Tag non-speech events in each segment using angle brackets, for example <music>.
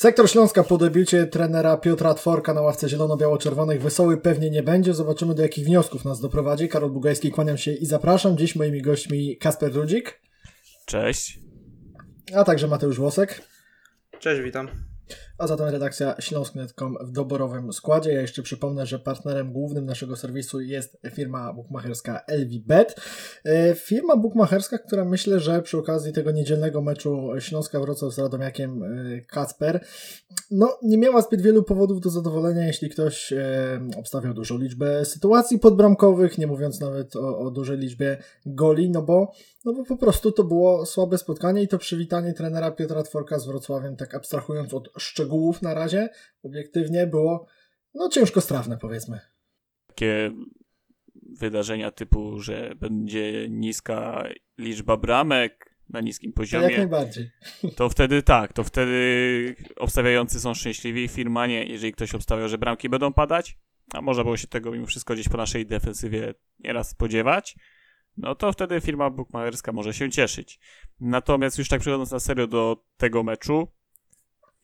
Sektor Śląska po debiucie trenera Piotra Tworka na ławce zielono-biało-czerwonych wesoły pewnie nie będzie. Zobaczymy do jakich wniosków nas doprowadzi. Karol Bugajski, kłaniam się i zapraszam. Dziś moimi gośćmi Kasper Rudzik. Cześć. A także Mateusz Włosek. Cześć, witam a zatem redakcja śląsk.com w doborowym składzie. Ja jeszcze przypomnę, że partnerem głównym naszego serwisu jest firma bukmacherska LVBet. E, firma bukmacherska, która myślę, że przy okazji tego niedzielnego meczu Śląska Wrocław z Radomiakiem e, Kacper, no nie miała zbyt wielu powodów do zadowolenia, jeśli ktoś e, obstawiał dużą liczbę sytuacji podbramkowych, nie mówiąc nawet o, o dużej liczbie goli, no bo no bo po prostu to było słabe spotkanie i to przywitanie trenera Piotra Tworka z Wrocławiem, tak abstrahując od szczegółów na razie, obiektywnie było no ciężko strawne powiedzmy. Takie wydarzenia typu, że będzie niska liczba bramek na niskim poziomie. To jak najbardziej. <laughs> To wtedy tak, to wtedy obstawiający są szczęśliwi, firma nie. Jeżeli ktoś obstawiał, że bramki będą padać, a można było się tego mimo wszystko gdzieś po naszej defensywie nieraz spodziewać, no to wtedy firma bookmacherska może się cieszyć. Natomiast już tak przechodząc na serio do tego meczu,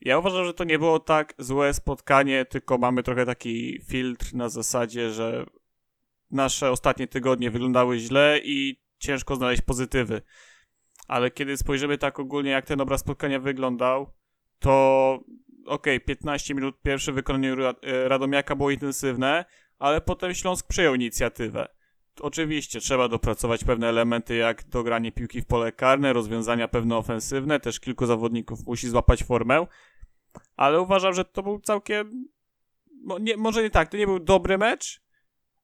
ja uważam, że to nie było tak złe spotkanie, tylko mamy trochę taki filtr na zasadzie, że nasze ostatnie tygodnie wyglądały źle i ciężko znaleźć pozytywy. Ale kiedy spojrzymy tak ogólnie, jak ten obraz spotkania wyglądał, to okej, okay, 15 minut pierwsze wykonanie Radomiaka było intensywne, ale potem Śląsk przejął inicjatywę oczywiście trzeba dopracować pewne elementy jak dogranie piłki w pole karne, rozwiązania pewne ofensywne, też kilku zawodników musi złapać formę, ale uważam, że to był całkiem, no nie, może nie tak, to nie był dobry mecz,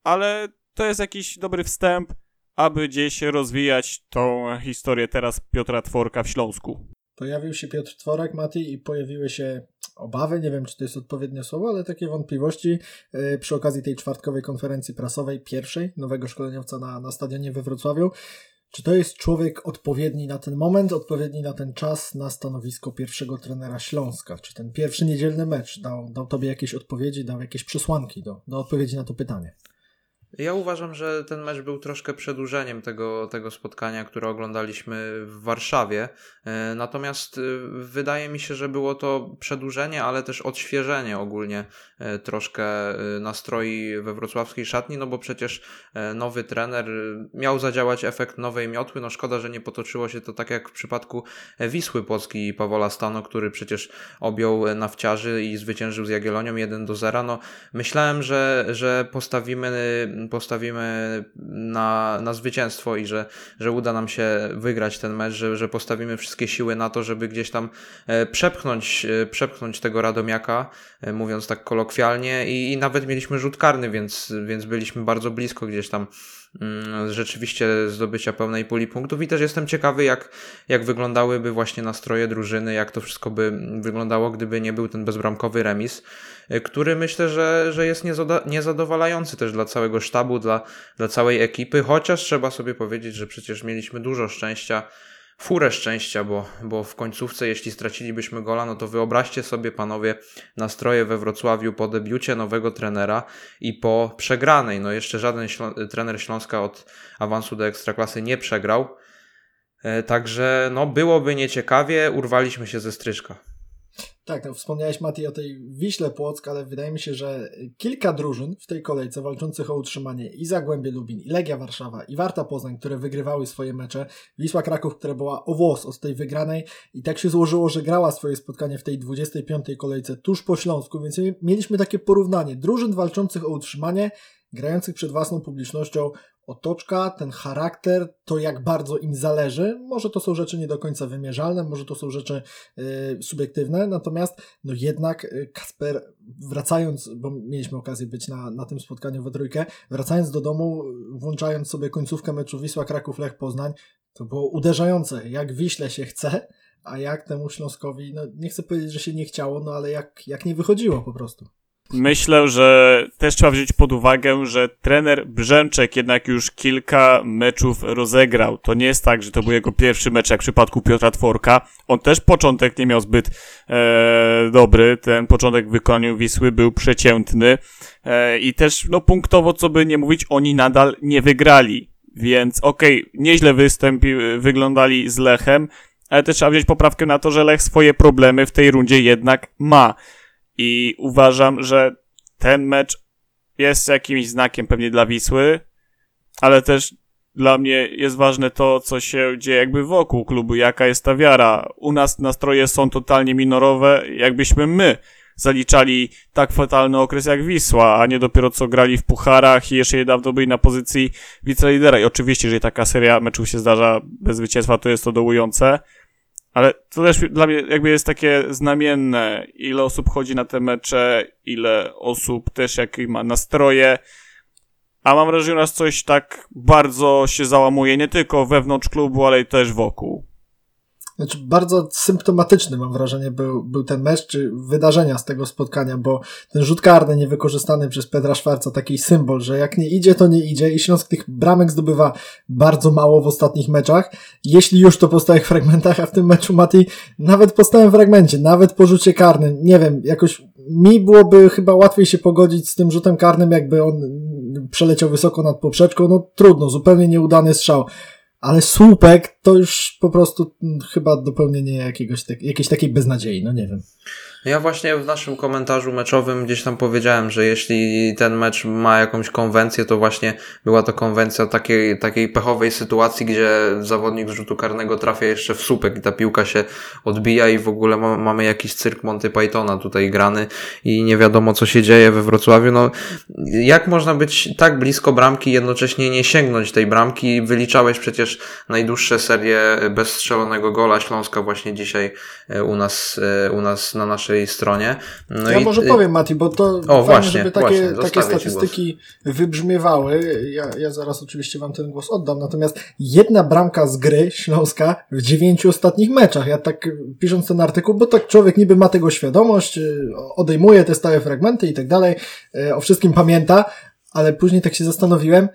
ale to jest jakiś dobry wstęp, aby gdzieś rozwijać tą historię teraz Piotra Tworka w Śląsku. Pojawił się Piotr Tworek, Mati, i pojawiły się obawy, nie wiem czy to jest odpowiednie słowo, ale takie wątpliwości yy, przy okazji tej czwartkowej konferencji prasowej, pierwszej nowego szkoleniowca na, na stadionie we Wrocławiu. Czy to jest człowiek odpowiedni na ten moment, odpowiedni na ten czas, na stanowisko pierwszego trenera Śląska? Czy ten pierwszy niedzielny mecz dał, dał tobie jakieś odpowiedzi, dał jakieś przesłanki do, do odpowiedzi na to pytanie? Ja uważam, że ten mecz był troszkę przedłużeniem tego, tego spotkania, które oglądaliśmy w Warszawie. E, natomiast e, wydaje mi się, że było to przedłużenie, ale też odświeżenie ogólnie e, troszkę nastroi we wrocławskiej szatni, no bo przecież nowy trener miał zadziałać efekt nowej miotły. No szkoda, że nie potoczyło się to tak jak w przypadku Wisły Płocki i Pawola Stano, który przecież objął nawciarzy i zwyciężył z Jagiellonią 1 do 0. No myślałem, że, że postawimy postawimy na, na zwycięstwo i że, że uda nam się wygrać ten mecz, że, że postawimy wszystkie siły na to, żeby gdzieś tam e, przepchnąć, e, przepchnąć tego Radomiaka, e, mówiąc tak kolokwialnie. I, i nawet mieliśmy rzut karny, więc, więc byliśmy bardzo blisko gdzieś tam rzeczywiście zdobycia pełnej puli punktów i też jestem ciekawy, jak, jak wyglądałyby właśnie nastroje drużyny, jak to wszystko by wyglądało, gdyby nie był ten bezbramkowy remis. E, który myślę, że, że jest niezadowalający też dla całego sztabu, dla, dla całej ekipy, chociaż trzeba sobie powiedzieć, że przecież mieliśmy dużo szczęścia, furę szczęścia, bo, bo w końcówce, jeśli stracilibyśmy gola, no to wyobraźcie sobie, panowie, nastroje we Wrocławiu po debiucie nowego trenera i po przegranej. No jeszcze żaden Ślą trener Śląska od awansu do Ekstraklasy nie przegrał. E, także no byłoby nieciekawie, urwaliśmy się ze stryczka. Tak, no wspomniałeś Mati o tej Wiśle Płock, ale wydaje mi się, że kilka drużyn w tej kolejce walczących o utrzymanie i Zagłębie Lubin, i Legia Warszawa, i Warta Poznań, które wygrywały swoje mecze, Wisła Kraków, która była o włos od tej wygranej i tak się złożyło, że grała swoje spotkanie w tej 25. kolejce tuż po Śląsku, więc mieliśmy takie porównanie drużyn walczących o utrzymanie, grających przed własną publicznością otoczka, ten charakter, to jak bardzo im zależy. Może to są rzeczy nie do końca wymierzalne, może to są rzeczy y, subiektywne, natomiast no jednak y, Kasper, wracając, bo mieliśmy okazję być na, na tym spotkaniu we trójkę, wracając do domu, włączając sobie końcówkę meczu Wisła Kraków Lech Poznań, to było uderzające, jak Wiśle się chce, a jak temu Śląskowi, no nie chcę powiedzieć, że się nie chciało, no ale jak, jak nie wychodziło po prostu. Myślę, że też trzeba wziąć pod uwagę, że trener Brzęczek jednak już kilka meczów rozegrał. To nie jest tak, że to był jego pierwszy mecz, jak w przypadku Piotra Tworka. On też początek nie miał zbyt e, dobry. Ten początek w wykonaniu Wisły był przeciętny. E, I też, no punktowo, co by nie mówić, oni nadal nie wygrali. Więc okej, okay, nieźle występi, wyglądali z Lechem, ale też trzeba wziąć poprawkę na to, że Lech swoje problemy w tej rundzie jednak ma. I uważam, że ten mecz jest jakimś znakiem pewnie dla Wisły, ale też dla mnie jest ważne to, co się dzieje jakby wokół klubu, jaka jest ta wiara. U nas nastroje są totalnie minorowe, jakbyśmy my zaliczali tak fatalny okres jak Wisła, a nie dopiero co grali w pucharach i jeszcze niedawno byli na pozycji wicelidera. I oczywiście, jeżeli taka seria meczów się zdarza bez zwycięstwa, to jest to dołujące, ale to też dla mnie jakby jest takie znamienne, ile osób chodzi na te mecze, ile osób też jakie ma nastroje, a mam wrażenie, że nas coś tak bardzo się załamuje, nie tylko wewnątrz klubu, ale i też wokół. Znaczy, bardzo symptomatyczny, mam wrażenie, był, był ten mecz, czy wydarzenia z tego spotkania, bo ten rzut karny niewykorzystany przez Petra Szwarca, taki symbol, że jak nie idzie, to nie idzie i Śląsk tych bramek zdobywa bardzo mało w ostatnich meczach. Jeśli już, to po stałych fragmentach, a w tym meczu Mati nawet po stałym fragmencie, nawet po rzucie karnym, nie wiem, jakoś mi byłoby chyba łatwiej się pogodzić z tym rzutem karnym, jakby on przeleciał wysoko nad poprzeczką, no trudno, zupełnie nieudany strzał ale słupek to już po prostu chyba dopełnienie jakiegoś, tak, jakiejś takiej beznadziei, no nie wiem. Ja właśnie w naszym komentarzu meczowym gdzieś tam powiedziałem, że jeśli ten mecz ma jakąś konwencję, to właśnie była to konwencja takiej, takiej pechowej sytuacji, gdzie zawodnik z rzutu karnego trafia jeszcze w słupek i ta piłka się odbija i w ogóle ma, mamy jakiś cyrk Monty Pythona tutaj grany i nie wiadomo co się dzieje we Wrocławiu. No, jak można być tak blisko bramki jednocześnie nie sięgnąć tej bramki? Wyliczałeś przecież najdłuższe serie bez strzelonego gola Śląska właśnie dzisiaj e, u nas, e, u nas na naszej stronie. No ja i... może powiem, Mati, bo to o, fajnie, właśnie, żeby takie, właśnie, takie statystyki wybrzmiewały. Ja, ja zaraz oczywiście wam ten głos oddam. Natomiast jedna bramka z gry Śląska w dziewięciu ostatnich meczach. Ja tak pisząc ten artykuł, bo tak człowiek niby ma tego świadomość, y, odejmuje te stałe fragmenty i tak dalej, y, o wszystkim pamięta, ale później tak się zastanowiłem,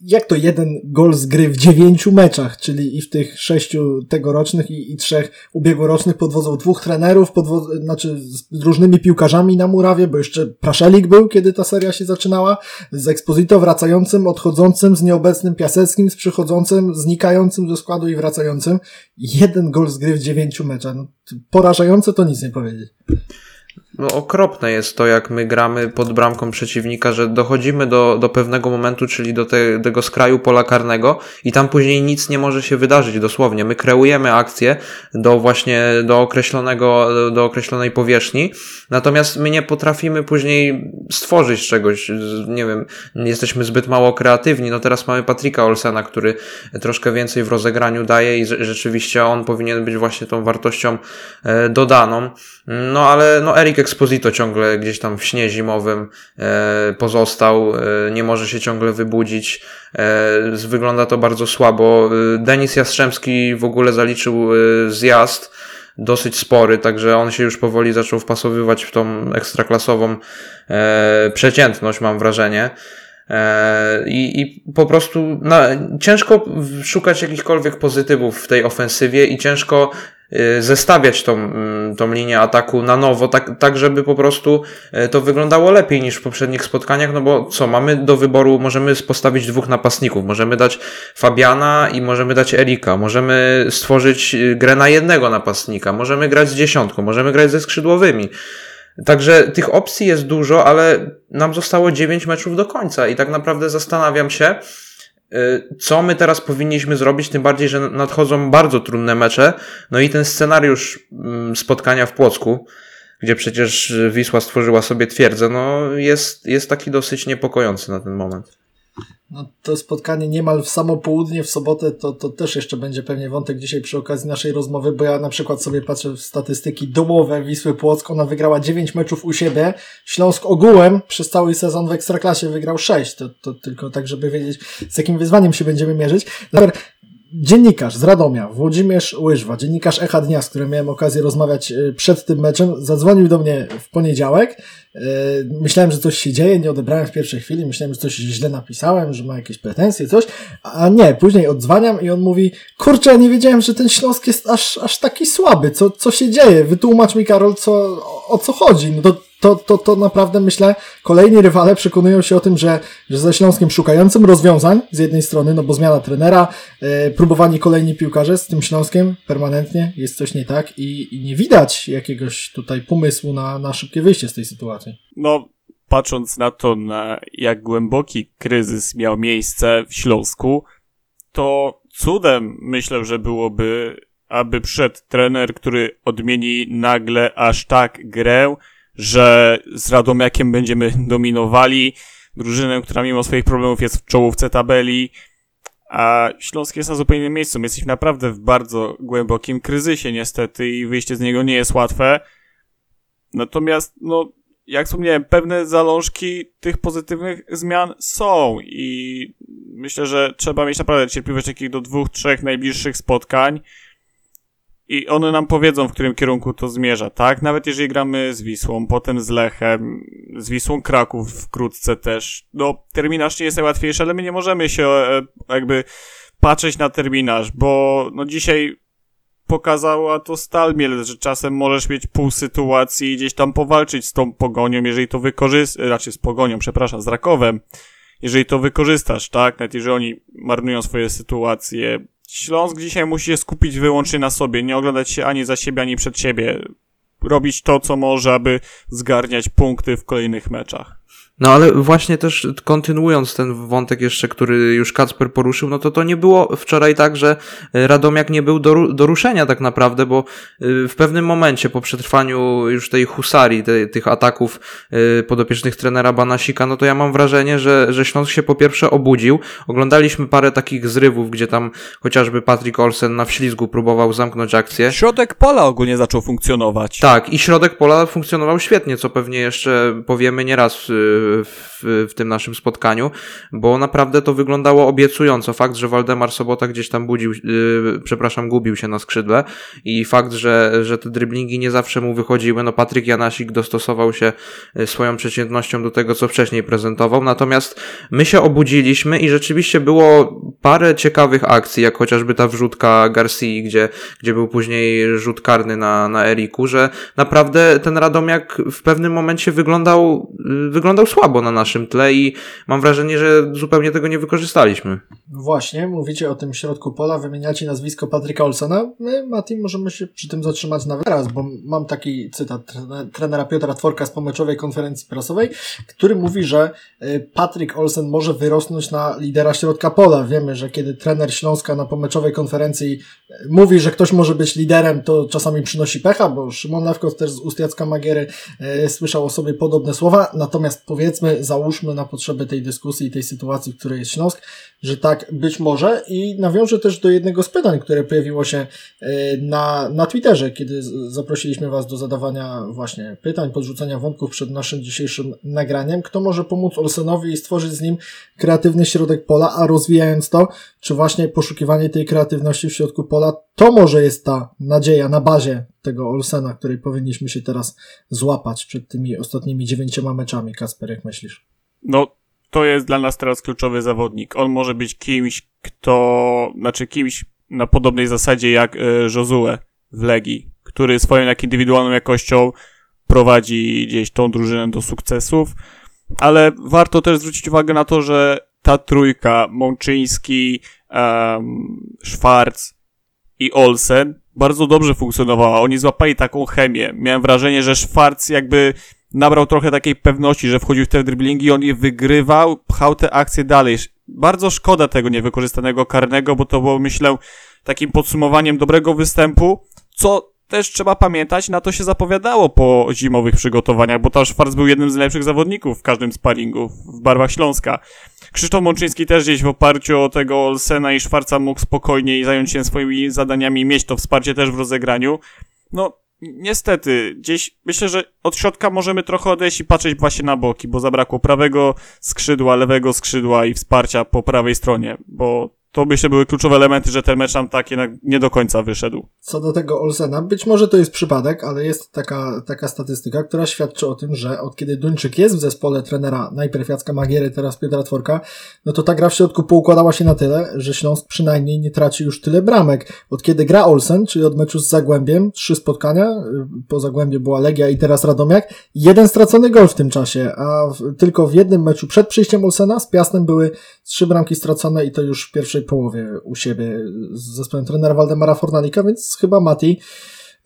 jak to jeden gol z gry w dziewięciu meczach, czyli i w tych sześciu tegorocznych i, i trzech ubiegłorocznych podwodzą dwóch trenerów, podwo- znaczy z różnymi piłkarzami na murawie, bo jeszcze Praszelik był, kiedy ta seria się zaczynała, z Exposito wracającym, odchodzącym, z nieobecnym Piaseckim, z przychodzącym, znikającym ze składu i wracającym. Jeden gol z gry w dziewięciu meczach. No, porażające to nic nie powiedzieć no, okropne jest to, jak my gramy pod bramką przeciwnika, że dochodzimy do, do pewnego momentu, czyli do te, tego skraju pola karnego i tam później nic nie może się wydarzyć dosłownie. My kreujemy akcję do właśnie, do określonego, do określonej powierzchni, natomiast my nie potrafimy później stworzyć czegoś, nie wiem, jesteśmy zbyt mało kreatywni. No teraz mamy Patryka Olsena, który troszkę więcej w rozegraniu daje i rzeczywiście on powinien być właśnie tą wartością e, dodaną. No ale no Erik Exposito ciągle gdzieś tam w śnie zimowym e, pozostał, e, nie może się ciągle wybudzić. E, wygląda to bardzo słabo. Denis Jastrzębski w ogóle zaliczył zjazd dosyć spory, także on się już powoli zaczął wpasowywać w tą ekstraklasową przeciętność, mam wrażenie. I, I po prostu ciężko szukać jakichkolwiek pozytywów w tej ofensywie i ciężko zestawiać tą, mm, tą linię ataku na nowo, tak, tak żeby po prostu y, to wyglądało lepiej niż w poprzednich spotkaniach, no bo co, mamy do wyboru, możemy postawić dwóch napastników, możemy dać Fabiana i możemy dać Erika, możemy stworzyć y, grę na jednego napastnika, możemy grać z dziesiątką, możemy grać ze skrzydłowymi. Także tych opcji jest dużo, ale nam zostało 9 meczów do końca i tak naprawdę zastanawiam się, Y, co my teraz powinniśmy zrobić, tym bardziej, że nadchodzą bardzo trudne mecze. No i ten scenariusz mm, spotkania w Płocku, gdzie przecież Wisła stworzyła sobie twierdzę, no jest, jest taki dosyć niepokojący na ten moment. No, to spotkanie niemal w samo południe w sobotę, to, to też jeszcze będzie pewnie wątek dzisiaj przy okazji naszej rozmowy, bo ja na przykład sobie patrzę w statystyki domowe Wisły Płock, ona wygrała 9 meczów u siebie, Śląsk ogółem przez cały sezon w Ekstraklasie wygrał 6, to, to tylko tak, żeby wiedzieć z jakim wyzwaniem się będziemy mierzyć dziennikarz z Radomia, Włodzimierz Łyżwa, dziennikarz Echa Dnia, z którym miałem okazję rozmawiać e, przed tym meczem, zadzwonił do mnie w poniedziałek. E, myślałem, że coś się dzieje, nie odebrałem w pierwszej chwili, myślałem, że coś źle napisałem, że ma jakieś pretensje, coś, a nie, później odzwaniam i on mówi, kurczę, ja nie wiedziałem, że ten Śląsk jest aż, aż taki słaby, co, co się dzieje? Wytłumacz mi, Karol, co, o co chodzi? No to to, to, to naprawdę myślę, kolejni rywale przekonują się o tym, że, że ze Śląskiem szukającym rozwiązań z jednej strony, no bo zmiana trenera, yy, próbowani kolejni piłkarze z tym Śląskiem permanentnie jest coś nie tak i, i nie widać jakiegoś tutaj pomysłu na, na szybkie wyjście z tej sytuacji. No, patrząc na to, na jak głęboki kryzys miał miejsce w Śląsku, to cudem myślę, że byłoby, aby przyszedł trener, który odmieni nagle aż tak grę, że z Radomiakiem będziemy dominowali, drużynę, która mimo swoich problemów jest w czołówce tabeli, a Śląsk jest na zupełnie innym miejscu. My jesteśmy naprawdę w bardzo głębokim kryzysie niestety i wyjście z niego nie jest łatwe. Natomiast, no, jak wspomniałem, pewne zalążki tych pozytywnych zmian są i myślę, że trzeba mieć naprawdę cierpliwość takich do dwóch, trzech najbliższych spotkań i one nam powiedzą, w którym kierunku to zmierza, tak? Nawet jeżeli gramy z Wisłą, potem z Lechem, z Wisłą Kraków wkrótce też. No, terminarz nie jest najłatwiejszy, ale my nie możemy się e, jakby patrzeć na terminarz, bo no dzisiaj pokazała to Stal Mielec, że czasem możesz mieć pół sytuacji i gdzieś tam powalczyć z tą pogonią, jeżeli to wykorzystasz, raczej z pogonią, przepraszam, z Rakowem, jeżeli to wykorzystasz, tak? Nawet jeżeli oni marnują swoje sytuacje. Śląsk dzisiaj musi się skupić wyłącznie na sobie, nie oglądać się ani za siebie, ani przed siebie. Robić to, co może, aby zgarniać punkty w kolejnych meczach. No ale właśnie też kontynuując ten wątek jeszcze, który już Kacper poruszył, no to to nie było wczoraj tak, że Radomiak nie był do, do ruszenia tak naprawdę, bo y, w pewnym momencie po przetrwaniu już tej husarii, te, tych ataków y, podopiecznych trenera Banasika, no to ja mam wrażenie, że, że Śląsk się po pierwsze obudził. Oglądaliśmy parę takich zrywów, gdzie tam chociażby Patrick Olsen na wślizgu próbował zamknąć akcję. Środek pola ogólnie zaczął funkcjonować. Tak, i środek pola funkcjonował świetnie, co pewnie jeszcze powiemy nieraz w, w tym naszym spotkaniu, bo naprawdę to wyglądało obiecująco. Fakt, że Waldemar Sobota gdzieś tam budził, yy, przepraszam, gubił się na skrzydle i fakt, że, że te driblingi nie zawsze mu wychodziły. No Patryk Janasik dostosował się y, swoją przeciętnością do tego, co wcześniej prezentował. Natomiast my się obudziliśmy i rzeczywiście było parę ciekawych akcji, jak chociażby ta wrzutka Garcia, gdzie, gdzie był później rzut karny na, na Eriku, że naprawdę ten Radomiak w pewnym momencie wyglądał, y, wyglądał słabo na naszym tle i mam wrażenie, że zupełnie tego nie wykorzystaliśmy. Właśnie, mówicie o tym środku pola, wymieniacie nazwisko Patryka Olsona. My, Mati, możemy się przy tym zatrzymać na wyraz, bo mam taki cytat trenera Piotra Tworka z pomeczowej konferencji prasowej, który mówi, że y, Patryk Olsen może wyrosnąć na lidera środka pola. Wiemy, że kiedy trener Śląska na pomeczowej konferencji y, mówi, że ktoś może być liderem, to czasami przynosi pecha, bo Szymon Lewkow też z ust Magiery y, słyszał o sobie podobne słowa, natomiast powiedzmy, załóżmy na potrzeby tej dyskusji i tej sytuacji, w której jest Śląsk, że tak być może i nawiążę też do jednego z pytań, które pojawiło się e, na, na Twitterze, kiedy zaprosiliśmy Was do zadawania właśnie pytań, podrzucenia wątków przed naszym dzisiejszym nagraniem. Kto może pomóc Olsenowi i stworzyć z nim kreatywny środek pola, a rozwijając to, czy właśnie poszukiwanie tej kreatywności w środku pola, to może jest ta nadzieja na bazie tego Olsena, której powinniśmy się teraz złapać przed tymi ostatnimi dziewięcioma meczami. Kasper, jak myślisz? No, to jest dla nas teraz kluczowy zawodnik. On może być kimś, kto, znaczy kimś na podobnej zasadzie jak e, Josue w Legii, który swoją jak indywidualną jakością prowadzi gdzieś tą drużynę do sukcesów, ale warto też zwrócić uwagę na to, że ta trójka, Mączyński, um, Schwarz i Olsen bardzo dobrze funkcjonowała. Oni złapali taką chemię. Miałem wrażenie, że Schwarz jakby nabrał trochę takiej pewności, że wchodził w te driblingi i on je wygrywał, pchał te akcje dalej. Bardzo szkoda tego niewykorzystanego karnego, bo to było, myślę, takim podsumowaniem dobrego występu, co też trzeba pamiętać, na to się zapowiadało po zimowych przygotowaniach, bo też Schwarz był jednym z najlepszych zawodników w każdym sparingu w barwach Śląska. Krzysztof Mączyński też gdzieś w oparciu o tego Olsena i Szwarca mógł spokojniej zająć się swoimi zadaniami i mieć to wsparcie też w rozegraniu. No, niestety, gdzieś myślę, że od środka możemy trochę odejść i patrzeć właśnie na boki, bo zabrakło prawego skrzydła, lewego skrzydła i wsparcia po prawej stronie, bo to myślę były kluczowe elementy, że ten mecz nam tak jednak nie do końca wyszedł. Co do tego Olsena, być może to jest przypadek, ale jest taka, taka statystyka, która świadczy o tym, że od kiedy Duńczyk jest w zespole trenera, najpierw Jacka Magiery, teraz Piotra Tworka, no to ta gra w środku poukładała się na tyle, że Śląsk przynajmniej nie traci już tyle bramek. Od kiedy gra Olsen, czyli od meczu z Zagłębiem, trzy spotkania, y, po Zagłębiu była Legia i teraz Radomiak, jeden stracony gol w tym czasie, a w, tylko w jednym meczu przed przyjściem Olsena z Piastem były trzy bramki stracone i to już w pierwszej połowie u siebie z zespołem trenera Waldemara Fornalika, więc chyba Mati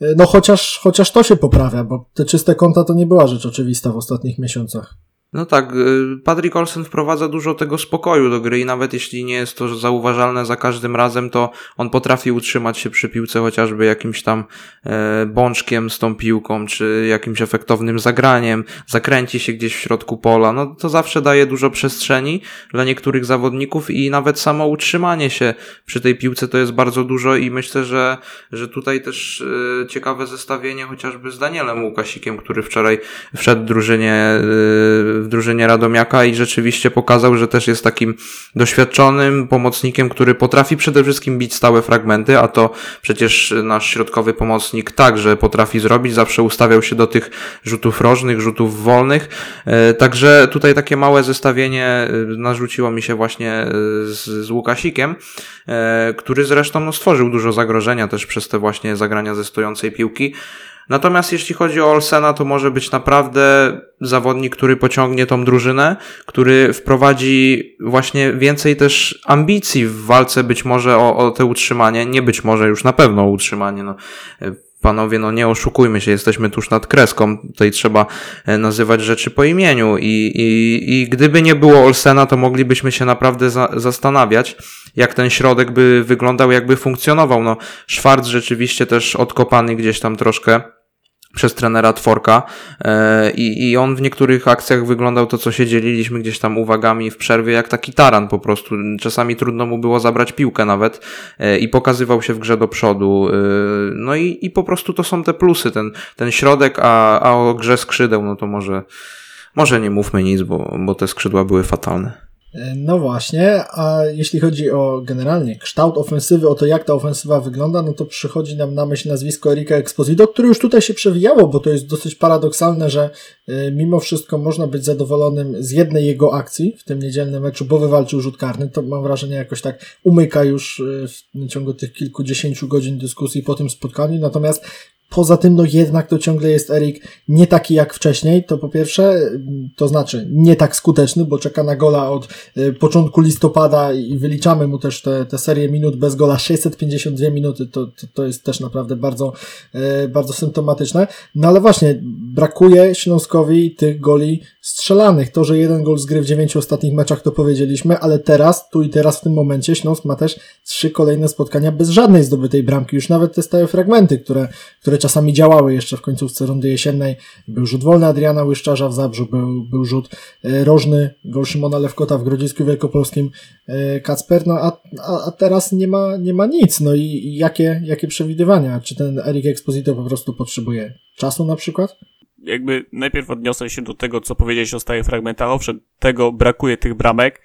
no chociaż, chociaż to się poprawia, bo te czyste konta to nie była rzecz oczywista w ostatnich miesiącach. No tak, y, Patrick Olsen wprowadza dużo tego spokoju do gry i nawet jeśli nie jest to zauważalne za każdym razem, to on potrafi utrzymać się przy piłce chociażby jakimś tam e, bączkiem z tą piłką, czy jakimś efektownym zagraniem, zakręci się gdzieś w środku pola, no to zawsze daje dużo przestrzeni dla niektórych zawodników i nawet samo utrzymanie się przy tej piłce to jest bardzo dużo i myślę, że, że tutaj też e, ciekawe zestawienie chociażby z Danielem Łukasikiem, który wczoraj wszedł drużynie e, w drużynie Radomiaka i rzeczywiście pokazał, że też jest takim doświadczonym pomocnikiem, który potrafi przede wszystkim bić stałe fragmenty, a to przecież nasz środkowy pomocnik także potrafi zrobić, zawsze ustawiał się do tych rzutów rożnych, rzutów wolnych, e, także tutaj takie małe zestawienie e, narzuciło mi się właśnie e, z, z Łukasikiem, który zresztą no, stworzył dużo zagrożenia też przez te właśnie zagrania ze stojącej piłki. Natomiast jeśli chodzi o Olsena, to może być naprawdę zawodnik, który pociągnie tą drużynę, który wprowadzi właśnie więcej też ambicji w walce być może o, o te utrzymanie, nie być może już na pewno o utrzymanie. No panowie, no nie oszukujmy się, jesteśmy tuż nad kreską, tutaj trzeba e, nazywać rzeczy po imieniu i, i, i gdyby nie było Olsena, to moglibyśmy się naprawdę za, zastanawiać, jak ten środek by wyglądał, jakby funkcjonował. No, Schwarz rzeczywiście też odkopany gdzieś tam troszkę przez trenera Tworka e, i, i on w niektórych akcjach wyglądał to, co się dzieliliśmy gdzieś tam uwagami w przerwie, jak taki taran po prostu. Czasami trudno mu było zabrać piłkę nawet e, i pokazywał się w grze do przodu. E, no i, i po prostu to są te plusy, ten, ten środek, a, a o grze skrzydeł, no to może, może nie mówmy nic, bo, bo te skrzydła były fatalne. No właśnie, a jeśli chodzi o generalnie kształt ofensywy, o to jak ta ofensywa wygląda, no to przychodzi nam na myśl nazwisko Erika Exposito, które już tutaj się przewijało, bo to jest dosyć paradoksalne, że y, mimo wszystko można być zadowolonym z jednej jego akcji w tym niedzielnym meczu, bo wywalczył rzut karny. To mam wrażenie jakoś tak umyka już y, w ciągu tych kilkudziesięciu godzin dyskusji po tym spotkaniu. Natomiast Poza tym, no jednak to ciągle jest Erik nie taki jak wcześniej, to po pierwsze, to znaczy nie tak skuteczny, bo czeka na gola od y, początku listopada i wyliczamy mu też te, te serię minut bez gola, <laughs> 652 minuty, to, to, to jest też naprawdę bardzo, y, bardzo symptomatyczne. No ale właśnie, brakuje Śląskowi tych goli strzelanych. To, że jeden gol z gry w dziewięciu ostatnich meczach to powiedzieliśmy, ale teraz, tu i teraz w tym momencie Śląsk ma też trzy kolejne spotkania bez żadnej zdobytej bramki. Już nawet te stałe fragmenty, które, które czasami działały jeszcze w końcówce rundy jesiennej. Był rzut wolny Adriana Łyszczarza w Zabrzu, był, był rzut e, rożny gol Szymona Lewkota w Grodzisku Wielkopolskim e, Kacper, no a, a, teraz nie ma, nie ma nic. No i jakie, jakie przewidywania? Czy ten Erik Exposito po prostu potrzebuje czasu na przykład? jakby najpierw odniosę się do tego, co powiedziałeś o stałych fragmentach. Owszem, tego brakuje tych bramek,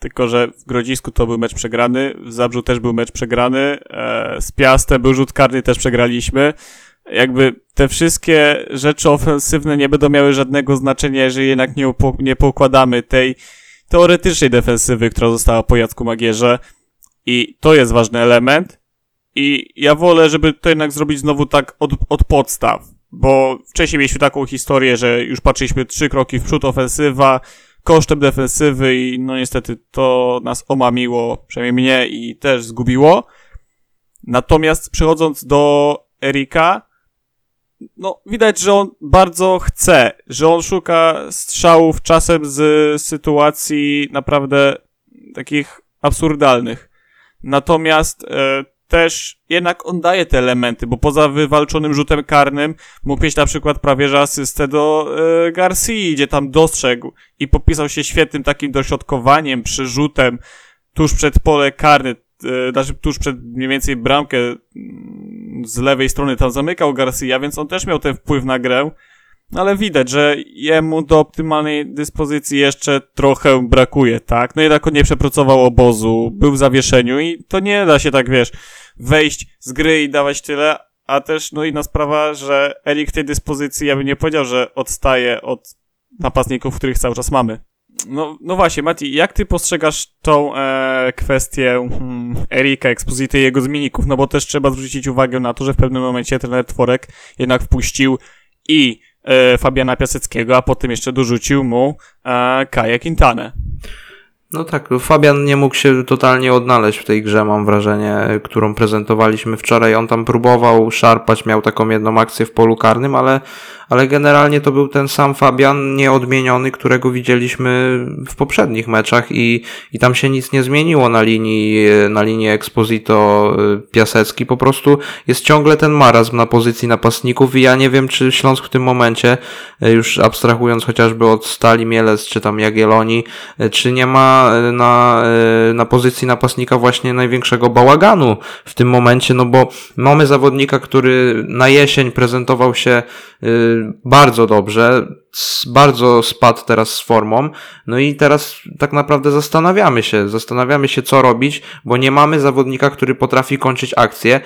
tylko że w Grodzisku to był mecz przegrany, w Zabrzu też był mecz przegrany, e, z Piastem był rzut karny, też przegraliśmy. Jakby te wszystkie rzeczy ofensywne nie będą miały żadnego znaczenia, jeżeli jednak nie, upo- nie poukładamy tej teoretycznej defensywy, która została po Jacku Magierze. I to jest ważny element. I ja wolę, żeby to jednak zrobić znowu tak od, od podstaw bo wcześniej mieliśmy taką historię, że już patrzyliśmy trzy kroki w przód ofensywa, kosztem defensywy i no niestety to nas omamiło, przynajmniej mnie i też zgubiło. Natomiast przechodząc do Erika, no widać, że on bardzo chce, że on szuka strzałów czasem z sytuacji naprawdę takich absurdalnych. Natomiast e, też jednak on daje te elementy, bo poza wywalczonym rzutem karnym mógł mieć na przykład prawie że asystę do e, Garcia, gdzie tam dostrzegł i popisał się świetnym takim dośrodkowaniem, przerzutem tuż przed pole karne, e, znaczy tuż przed mniej więcej bramkę mm, z lewej strony tam zamykał Garcia, więc on też miał ten wpływ na grę. ale widać, że jemu do optymalnej dyspozycji jeszcze trochę brakuje, tak? No jednak on nie przepracował obozu, był w zawieszeniu i to nie da się tak, wiesz, wejść z gry i dawać tyle, a też, no inna sprawa, że Erik w tej dyspozycji, ja bym nie powiedział, że odstaje od napastników, których cały czas mamy. No, no właśnie, Mati, jak ty postrzegasz tą e, kwestię hmm, Erika Exposity i jego zmienników? No bo też trzeba zwrócić uwagę na to, że w pewnym momencie trener Tworek jednak wpuścił i e, Fabiana Piaseckiego, a potem jeszcze dorzucił mu e, Kaja Quintanę. No tak, Fabian nie mógł się totalnie odnaleźć w tej grze, mam wrażenie, którą prezentowaliśmy wczoraj. On tam próbował szarpać, miał taką jedną akcję w polu karnym, ale ale generalnie to był ten sam Fabian nieodmieniony, którego widzieliśmy w poprzednich meczach i, i tam się nic nie zmieniło na linii, na linii Exposito y, Piasecki. Po prostu jest ciągle ten marazm na pozycji napastników i ja nie wiem, czy Śląsk w tym momencie, y, już abstrahując chociażby od Stali Mielec, czy tam Jagiellonii, y, czy nie ma na, na pozycji napastnika właśnie największego bałaganu w tym momencie, no bo mamy zawodnika, który na jesień prezentował się bardzo dobrze, bardzo spadł teraz z formą, no i teraz tak naprawdę zastanawiamy się, zastanawiamy się co robić, bo nie mamy zawodnika, który potrafi kończyć akcję,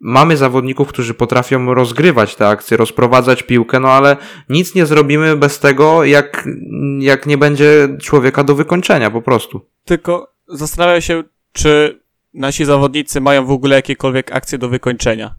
mamy zawodników, którzy potrafią rozgrywać te akcje, rozprowadzać piłkę, no ale nic nie zrobimy bez tego, jak, jak nie będzie człowieka do wykończenia po prostu. Tylko zastanawiam się, czy nasi zawodnicy mają w ogóle jakiekolwiek akcje do wykończenia.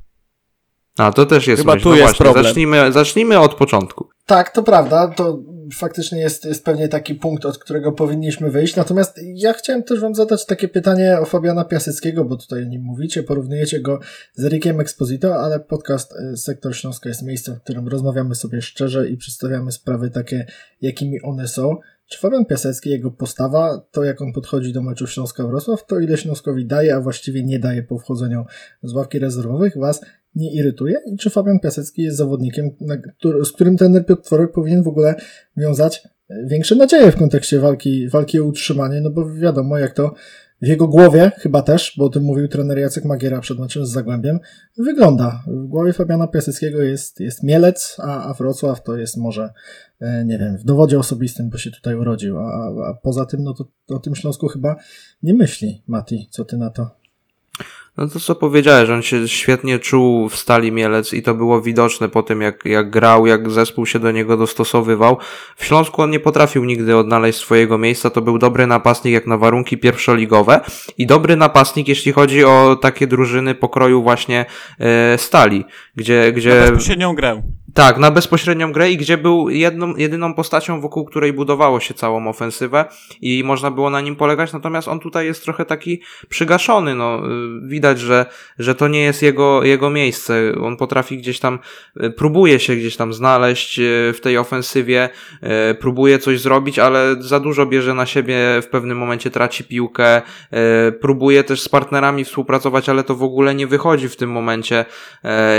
A, to też jest Chyba myśl. tu no jest właśnie, problem. Zacznijmy, zacznijmy od początku. Tak, to prawda. To faktycznie jest, jest pewnie taki punkt, od którego powinniśmy wyjść. Natomiast ja chciałem też Wam zadać takie pytanie o Fabiana Piaseckiego, bo tutaj o nim mówicie, porównujecie go z Rikiem Exposito, ale podcast y, Sektor Śląska jest miejscem, w którym rozmawiamy sobie szczerze i przedstawiamy sprawy takie, jakimi one są. Czy Fabian Piasecki, jego postawa, to jak on podchodzi do meczu Śląska-Wrocław, to ile Śląskowi daje, a właściwie nie daje po wchodzeniu z ławki rezerwowych, Was nie irytuje? I czy Fabian Piasecki jest zawodnikiem, z którym trener Piotr powinien w ogóle wiązać e, większe nadzieje w kontekście walki, walki o utrzymanie? No bo wiadomo, jak to w jego głowie chyba też, bo o tym mówił trener Jacek Magiera przed meczem z Zagłębiem, wygląda. W głowie Fabiana Piaseckiego jest, jest Mielec, a, a Wrocław to jest może, e, nie wiem, w dowodzie osobistym, bo się tutaj urodził, a, a poza tym, no to o tym Śląsku chyba nie myśli. Mati, co ty na to? No to co powiedziałeś, on się świetnie czuł w Stali Mielec i to było widoczne po tym, jak, jak grał, jak zespół się do niego dostosowywał. W Śląsku on nie potrafił nigdy odnaleźć swojego miejsca, to był dobry napastnik jak na warunki pierwszoligowe i dobry napastnik, jeśli chodzi o takie drużyny pokroju właśnie e, Stali, gdzie... gdzie... Na bezpośrednią grę. Tak, na bezpośrednią grę i gdzie był jedną, jedyną postacią, wokół której budowało się całą ofensywę i można było na nim polegać, natomiast on tutaj jest trochę taki przygaszony, no y, widać, że, że to nie jest jego, jego miejsce, on potrafi gdzieś tam, y, próbuje się gdzieś tam znaleźć y, w tej ofensywie, próbuje coś zrobić, ale za dużo bierze na siebie, w pewnym momencie traci piłkę, próbuje też z partnerami współpracować, ale to w ogóle nie wychodzi w tym momencie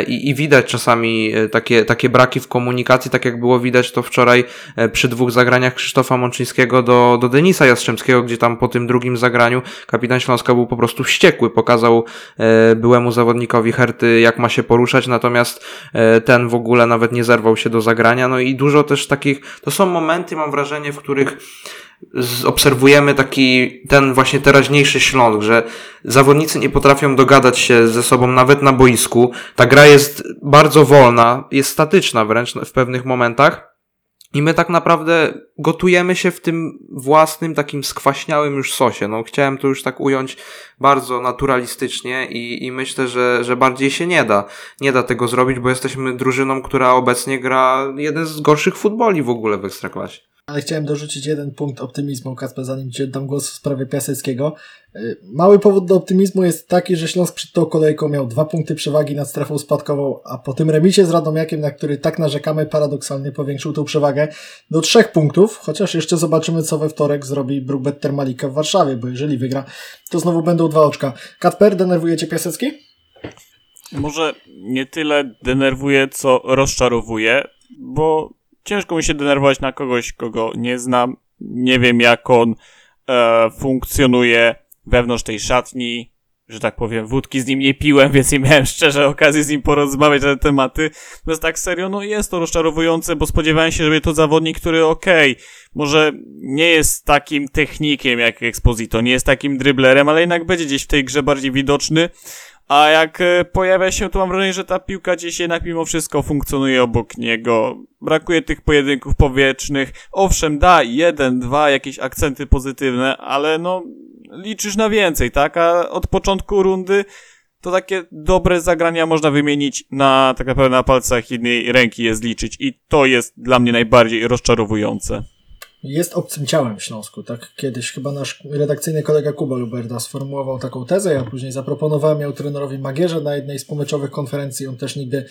i, i widać czasami takie, takie takie braki w komunikacji, tak jak było widać to wczoraj e, przy dwóch zagraniach Krzysztofa Mączyńskiego do, do Denisa Jastrzębskiego, gdzie tam po tym drugim zagraniu kapitan Śląska był po prostu wściekły, pokazał e, byłemu zawodnikowi Herty, jak ma się poruszać, natomiast e, ten w ogóle nawet nie zerwał się do zagrania, no i dużo też takich, to są momenty, mam wrażenie, w których obserwujemy taki ten właśnie teraźniejszy Śląsk, że zawodnicy nie potrafią dogadać się ze sobą nawet na boisku. Ta gra jest bardzo wolna, jest statyczna wręcz w pewnych momentach. I my tak naprawdę gotujemy się w tym własnym, takim skwaśniałym już sosie. No, chciałem to już tak ująć bardzo naturalistycznie i, i myślę, że, że bardziej się nie da. Nie da tego zrobić, bo jesteśmy drużyną, która obecnie gra jeden z gorszych futboli w ogóle w Ekstraklasie. Ale chciałem dorzucić jeden punkt optymizmu, Kacper, zanim Ci oddam głos w sprawie Piaseckiego. Y, mały powód do optymizmu jest taki, że Śląsk przed tą kolejką miał dwa punkty przewagi nad strefą spadkową, a po tym remisie z Radomiakiem, na który tak narzekamy, paradoksalnie powiększył tą przewagę do trzech punktów, chociaż jeszcze zobaczymy, co we wtorek zrobi Brookbetter Malika w Warszawie, bo jeżeli wygra, to znowu będą dwa oczka. Katper, denerwuje Cię Piasecki? Może nie tyle denerwuje, co rozczarowuje, bo ciężko mi się denerwować na kogoś, kogo nie znam. Nie wiem, jak on e, funkcjonuje wewnątrz tej szatni. że tak powiem, wódki z nim nie piłem, <laughs> więc nie miałem szczerze okazji z nim porozmawiać na te tematy. Więc tak serio, no jest to rozczarowujące, bo spodziewałem się, że będzie to zawodnik, który okej, okay, może nie jest takim technikiem jak Exposito, nie jest takim driblerem, ale jednak będzie gdzieś w tej grze bardziej widoczny. A jak e, pojawia się, to mam wrażenie, że ta piłka gdzieś jednak mimo wszystko funkcjonuje obok niego. Brakuje tych pojedynków powietrznych. Owszem, da jeden, dwa jakieś akcenty pozytywne, ale no liczysz na więcej, tak? A od początku rundy to takie dobre zagrania można wymienić na tak naprawdę na palcach jednej ręki je zliczyć i to jest dla mnie najbardziej rozczarowujące jest obcym ciałem w Śląsku. Tak kiedyś chyba nasz redakcyjny kolega Kuba Luberda sformułował taką tezę, ja później zaproponowałem ją trenerowi Magierze na jednej z pomyczowych konferencji. On też nigdy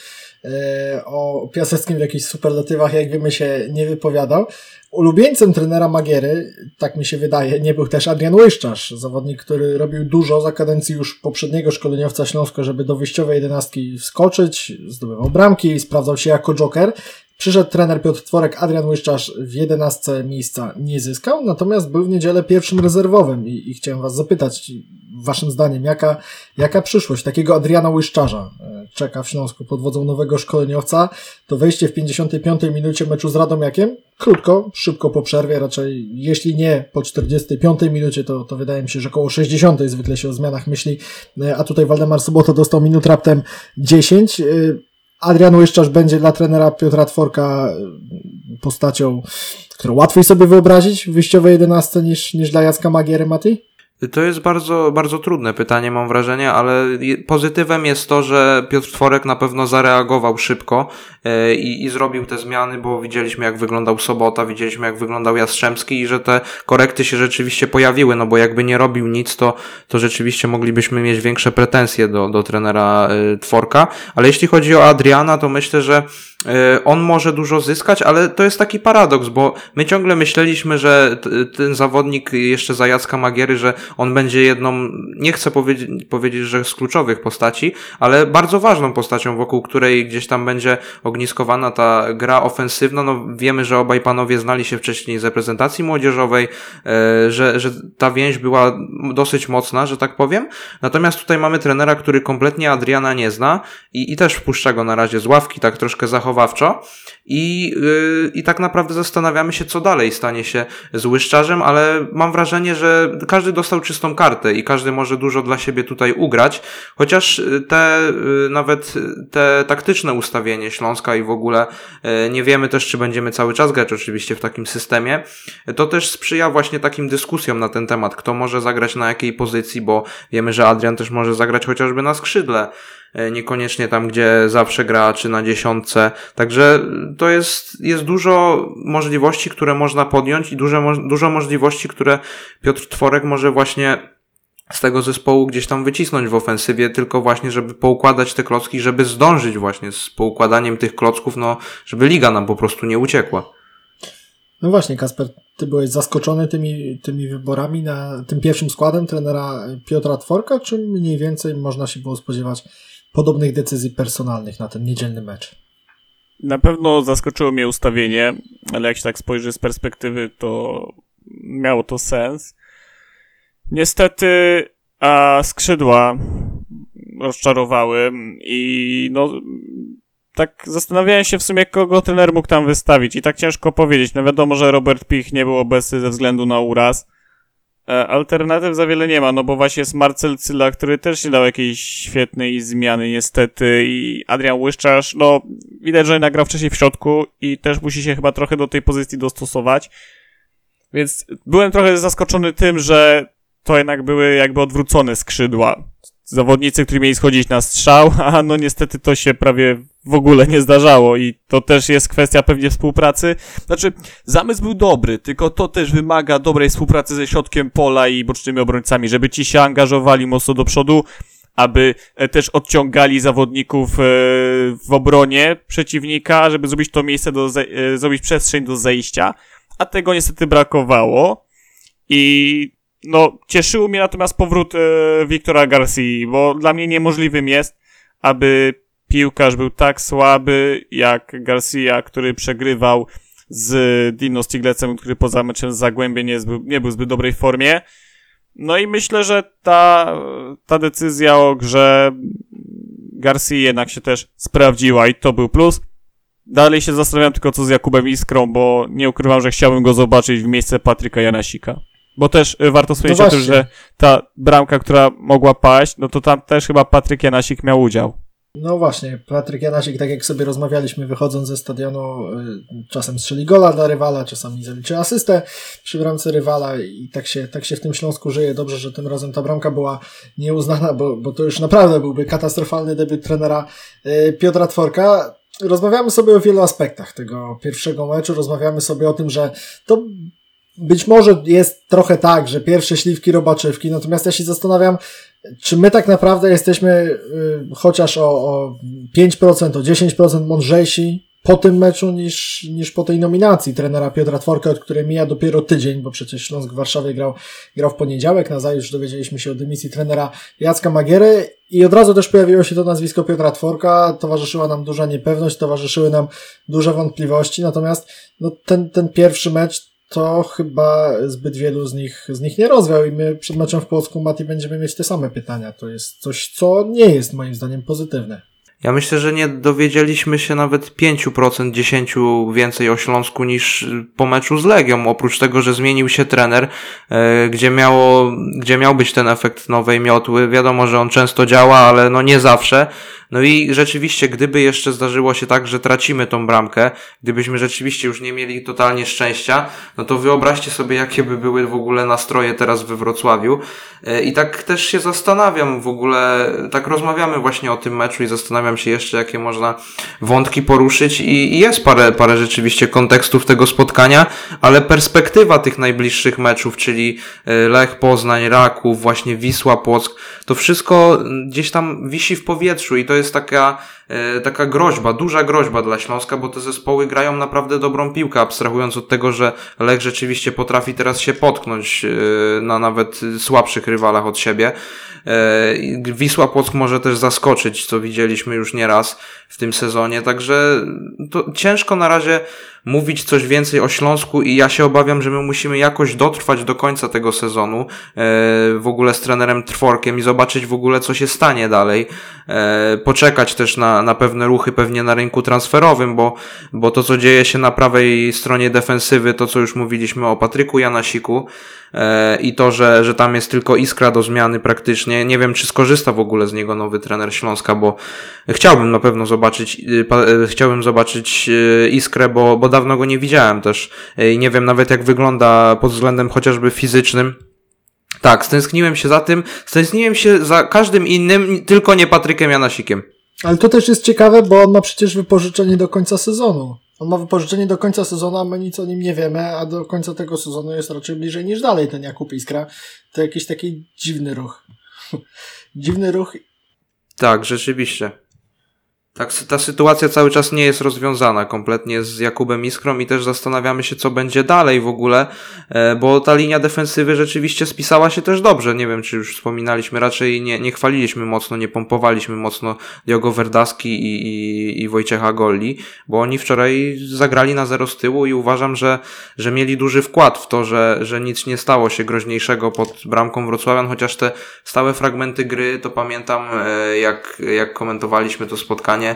e, o Piaseckim w jakichś superlatywach, jak wiemy, się nie wypowiadał. Ulubieńcem trenera Magiery, tak mi się wydaje, nie był też Adrian Łyszczarz, zawodnik, który robił dużo za kadencji już poprzedniego szkoleniowca Śląsko, żeby do wyjściowej jedenastki wskoczyć, zdobywał bramki, sprawdzał się jako joker. Przyszedł trener Piotr Tworek, Adrian Łyszczarz w 11 miejsca nie zyskał, natomiast był w niedzielę pierwszym rezerwowym i, i chciałem Was zapytać, Waszym zdaniem, jaka, jaka przyszłość takiego Adriana Łyszczarza e, czeka w Śląsku pod wodzą nowego szkoleniowca? To wejście w 55 minucie meczu z Radomiakiem? Krótko, szybko po przerwie, raczej jeśli nie po 45 minucie, to, to wydaje mi się, że około 60 zwykle się o zmianach myśli, e, a tutaj Waldemar Sobota dostał minut raptem 10. Adrian Łyszczarz będzie dla trenera Piotra Tworka y, postacią, którą łatwiej sobie wyobrazić w wyjściowej 11 niż, niż dla Jacka Magiery, Mati? To jest bardzo, bardzo trudne pytanie, mam wrażenie, ale pozytywem jest to, że Piotr Tworek na pewno zareagował szybko e, i, i zrobił te zmiany, bo widzieliśmy jak wyglądał Sobota, widzieliśmy jak wyglądał Jastrzębski i że te korekty się rzeczywiście pojawiły, no bo jakby nie robił nic, to, to rzeczywiście moglibyśmy mieć większe pretensje do, do trenera e, Tworka, ale jeśli chodzi o Adriana, to myślę, że on może dużo zyskać, ale to jest taki paradoks, bo my ciągle myśleliśmy, że ten zawodnik jeszcze za Jacka Magiery, że on będzie jedną, nie chcę powiedzieć, powiedzieć, że z kluczowych postaci, ale bardzo ważną postacią, wokół której gdzieś tam będzie ogniskowana ta gra ofensywna. No wiemy, że obaj panowie znali się wcześniej z reprezentacji młodzieżowej, e, że, że ta więź była dosyć mocna, że tak powiem. Natomiast tutaj mamy trenera, który kompletnie Adriana nie zna i, i też wpuszcza go na razie z ławki, tak troszkę I, yy, I tak naprawdę zastanawiamy się, co dalej stanie się z Łyszczarzem, ale mam wrażenie, że każdy dostał czystą kartę i każdy może dużo dla siebie tutaj ugrać, chociaż y, te, yy, nawet te taktyczne ustawienie Śląska i w ogóle nie wiemy też, czy będziemy cały czas grać oczywiście w takim systemie, to też sprzyja właśnie takim dyskusjom na ten temat, kto może zagrać na jakiej pozycji, bo wiemy, że Adrian też może zagrać chociażby na skrzydle. E, niekoniecznie tam, gdzie zawsze gra, czy na dziesiątce. Także to jest, jest dużo możliwości, które można podjąć i dużo, dużo możliwości, które Piotr Tworek może właśnie z tego zespołu gdzieś tam wycisnąć w ofensywie, tylko właśnie, żeby poukładać te klocki, żeby zdążyć właśnie z poukładaniem tych klocków, no, żeby liga nam po prostu nie uciekła. No właśnie, Kasper, ty byłeś zaskoczony tymi, tymi wyborami na tym pierwszym składem trenera Piotra Tworka, czy mniej więcej można się było spodziewać podobnych decyzji personalnych na ten niedzielny mecz. Na pewno zaskoczyło mnie ustawienie, ale jak się tak spojrzy z perspektywy, to miało to sens. Niestety, a skrzydła rozczarowały i no tak zastanawiałem się w sumie, kogo trener mógł tam wystawić i tak ciężko powiedzieć. No wiadomo, że Robert Pich nie był obecny ze względu na uraz, alternatyw za wiele nie ma, no bo właśnie jest Marcel Cyla, który też nie dał jakiejś świetnej zmiany niestety i Adrian Łyszczarz, no widać, że nagrał wcześniej w środku i też musi się chyba trochę do tej pozycji dostosować. Więc byłem trochę zaskoczony tym, że to jednak były jakby odwrócone skrzydła. Zawodnicy, którzy mieli schodzić na strzał, <laughs> a no niestety to się prawie w ogóle nie zdarzało i to też jest kwestia pewnie współpracy. Znaczy, zamysł był dobry, tylko to też wymaga dobrej współpracy ze środkiem pola i bocznymi obrońcami, żeby ci się angażowali mocno do przodu, aby e, też odciągali zawodników e, w obronie przeciwnika, żeby zrobić to miejsce do, e, zrobić przestrzeń do zejścia, a tego niestety brakowało i no, cieszyło mnie natomiast powrót Wiktora Garcia, bo dla mnie niemożliwym jest, aby piłkarz był tak słaby jak Garcia, który przegrywał z Dino Stiglecem, który poza meczem z Zagłębie nie, nie był w zbyt dobrej formie. No i myślę, że ta, ta decyzja o grze Garcia jednak się też sprawdziła i to był plus. Dalej się zastanawiam tylko co z Jakubem Iskrą, bo nie ukrywam, że chciałbym go zobaczyć w miejsce Patryka Janasika. Bo też y, warto wspomnieć No o tym, że ta bramka, która mogła paść, no to tam też chyba Patryk Janasik miał udział. No właśnie, Patryk Janasik, tak jak sobie rozmawialiśmy wychodząc ze stadionu, y, czasem strzeli gola dla rywala, czasami zaliczy asystę przy bramce rywala i tak się, tak się w tym Śląsku żyje. Dobrze, że tym razem ta bramka była nieuznana, bo, bo to już naprawdę byłby katastrofalny debiut trenera y, Piotra Tworka. Rozmawiamy sobie o wielu aspektach tego pierwszego meczu, rozmawiamy sobie o tym, że to być może jest trochę tak, że pierwsze śliwki robaczywki, natomiast ja się zastanawiam, czy my tak naprawdę jesteśmy y, chociaż o, o 5%, o 10% mądrzejsi po tym meczu niż, niż po tej nominacji trenera Piotra Tworka, od której mija dopiero tydzień, bo przecież Śląsk w Warszawie grał, grał w poniedziałek, na zajutrz dowiedzieliśmy się o dymisji trenera Jacka Magiery i od razu też pojawiło się to nazwisko Piotra Tworka, towarzyszyła nam duża niepewność, towarzyszyły nam duże wątpliwości, natomiast no, ten, ten pierwszy mecz to chyba zbyt wielu z nich, z nich nie rozwiał i my przed meczem w Płocku Mati będziemy mieć te same pytania. To jest coś, co nie jest moim zdaniem pozytywne. Ja myślę, że nie dowiedzieliśmy się nawet 5%, 10% więcej o Śląsku niż po meczu z Legią. Oprócz tego, że zmienił się trener, e, gdzie, miało, gdzie miał być ten efekt nowej miotły. Wiadomo, że on często działa, ale no nie zawsze. No i rzeczywiście, gdyby jeszcze zdarzyło się tak, że tracimy tą bramkę, gdybyśmy rzeczywiście już nie mieli totalnie szczęścia, no to wyobraźcie sobie, jakie by były w ogóle nastroje teraz we Wrocławiu. E, I tak też się zastanawiam w ogóle, tak rozmawiamy właśnie o tym meczu i zastanawiam się jeszcze, jakie można wątki poruszyć i, jest parę, parę rzeczywiście kontekstów tego spotkania, ale perspektywa tych najbliższych meczów, czyli e, Lech Poznań, Raków, właśnie Wisła Płock, to wszystko gdzieś tam wisi w powietrzu i to jest taka, e, taka groźba, duża groźba dla Śląska, bo te zespoły grają naprawdę dobrą piłkę, abstrahując od tego, że Lech rzeczywiście potrafi teraz się potknąć e, na nawet słabszych rywalach od siebie. E, Wisła Płock może też zaskoczyć, co widzieliśmy już nieraz w tym sezonie, także to ciężko na razie mówić coś więcej o Śląsku i ja się obawiam, że my musimy jakoś dotrwać do końca tego sezonu e, w ogóle z trenerem Trworkiem i zobaczyć w ogóle co się stanie dalej. E, poczekać też na, na pewne ruchy pewnie na rynku transferowym, bo, bo to co dzieje się na prawej stronie defensywy, to co już mówiliśmy o Patryku Janasiku i to, że, że tam jest tylko iskra do zmiany praktycznie. Nie wiem, czy skorzysta w ogóle z niego nowy trener Śląska, bo chciałbym na pewno zobaczyć, y, y, chciałbym zobaczyć y, iskrę, bo, bo dawno go nie widziałem też Y, i nie wiem nawet jak wygląda pod względem chociażby fizycznym. Tak, stęskniłem się za tym, stęskniłem się za każdym innym, tylko nie Patrykiem Janasikiem. Ale to też jest ciekawe, bo on ma przecież wypożyczenie do końca sezonu. On ma wypożyczenie do końca sezonu, a my nic o nim nie wiemy, a do końca tego sezonu jest raczej bliżej niż dalej ten Jakub Iskra. To jakiś taki dziwny ruch. <laughs> dziwny ruch. Tak, rzeczywiście. Tak, ta sytuacja cały czas nie jest rozwiązana kompletnie z Jakubem Iskrą i też zastanawiamy się, co będzie dalej w ogóle, e, bo ta linia defensywy rzeczywiście spisała się też dobrze. Nie wiem, czy już wspominaliśmy, raczej nie, nie chwaliliśmy mocno, nie pompowaliśmy mocno Diogo Verdaski i, i, i Wojciecha Golli, bo oni wczoraj zagrali na zero z tyłu i uważam, że, że mieli duży wkład w to, że, że nic nie stało się groźniejszego pod bramką Wrocławian, chociaż te stałe fragmenty gry, to pamiętam, e, jak, jak komentowaliśmy to spotkanie, planie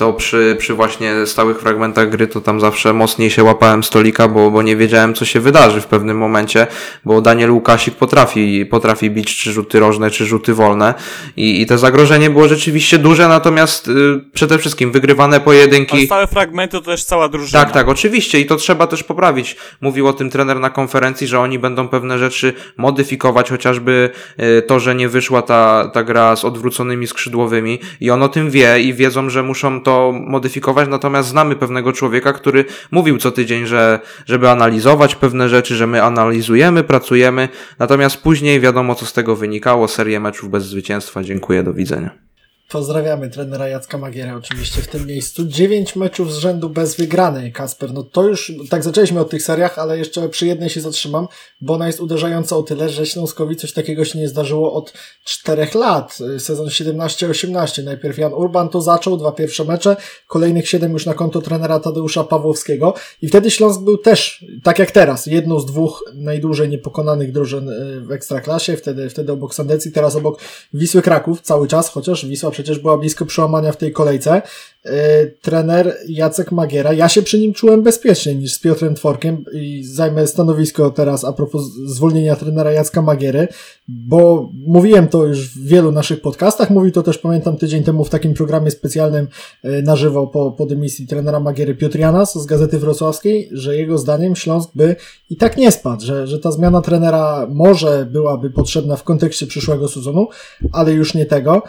to przy, przy właśnie stałych fragmentach gry to tam zawsze mocniej się łapałem stolika, bo, bo nie wiedziałem, co się wydarzy w pewnym momencie, bo Daniel Łukasik potrafi, potrafi bić czy rzuty rożne, czy rzuty wolne i, i to zagrożenie było rzeczywiście duże, natomiast y, przede wszystkim wygrywane A pojedynki... stałe fragmenty to też cała drużyna. Tak, tak, oczywiście i to trzeba też poprawić. Mówił o tym trener na konferencji, że oni będą pewne rzeczy modyfikować, chociażby y, to, że nie wyszła ta, ta gra z odwróconymi skrzydłowymi i on o tym wie i wiedzą, że muszą to modyfikować, natomiast znamy pewnego człowieka, który mówił co tydzień, że żeby analizować pewne rzeczy, że my analizujemy, pracujemy, natomiast później wiadomo co z tego wynikało, serię meczów bez zwycięstwa, dziękuję, do widzenia. Pozdrawiamy trenera Jacka Magiera oczywiście w tym miejscu. Dziewięć meczów z rzędu bez wygranej, Kasper. No to już, tak zaczęliśmy od tych seriach, ale jeszcze przy jednej się zatrzymam, bo ona jest uderzająca o tyle, że Śląskowi coś takiego się nie zdarzyło od czterech lat. Sezon 17-18. Najpierw Jan Urban to zaczął, dwa pierwsze mecze, kolejnych siedem już na konto trenera Tadeusza Pawłowskiego i wtedy Śląsk był też, tak jak teraz, jedną z dwóch najdłużej niepokonanych drużyn y, w Ekstraklasie, wtedy, wtedy obok Sandecji, teraz obok Wisły Kraków cały czas, chociaż Wisła przecież była blisko przełamania w tej kolejce. Yy, trener Jacek Magiera, ja się przy nim czułem bezpieczniej niż z Piotrem Tworkiem i zajmę stanowisko teraz a propos zwolnienia trenera Jacka Magiery, bo mówiłem to już w wielu naszych podcastach, mówił to też pamiętam tydzień temu w takim programie specjalnym yy, na żywo po, po dymisji trenera Magiery Piotr Janas z Gazety Wrocławskiej, że jego zdaniem Śląsk by i tak nie spadł, że, że ta zmiana trenera może byłaby potrzebna w kontekście przyszłego sezonu, ale już nie tego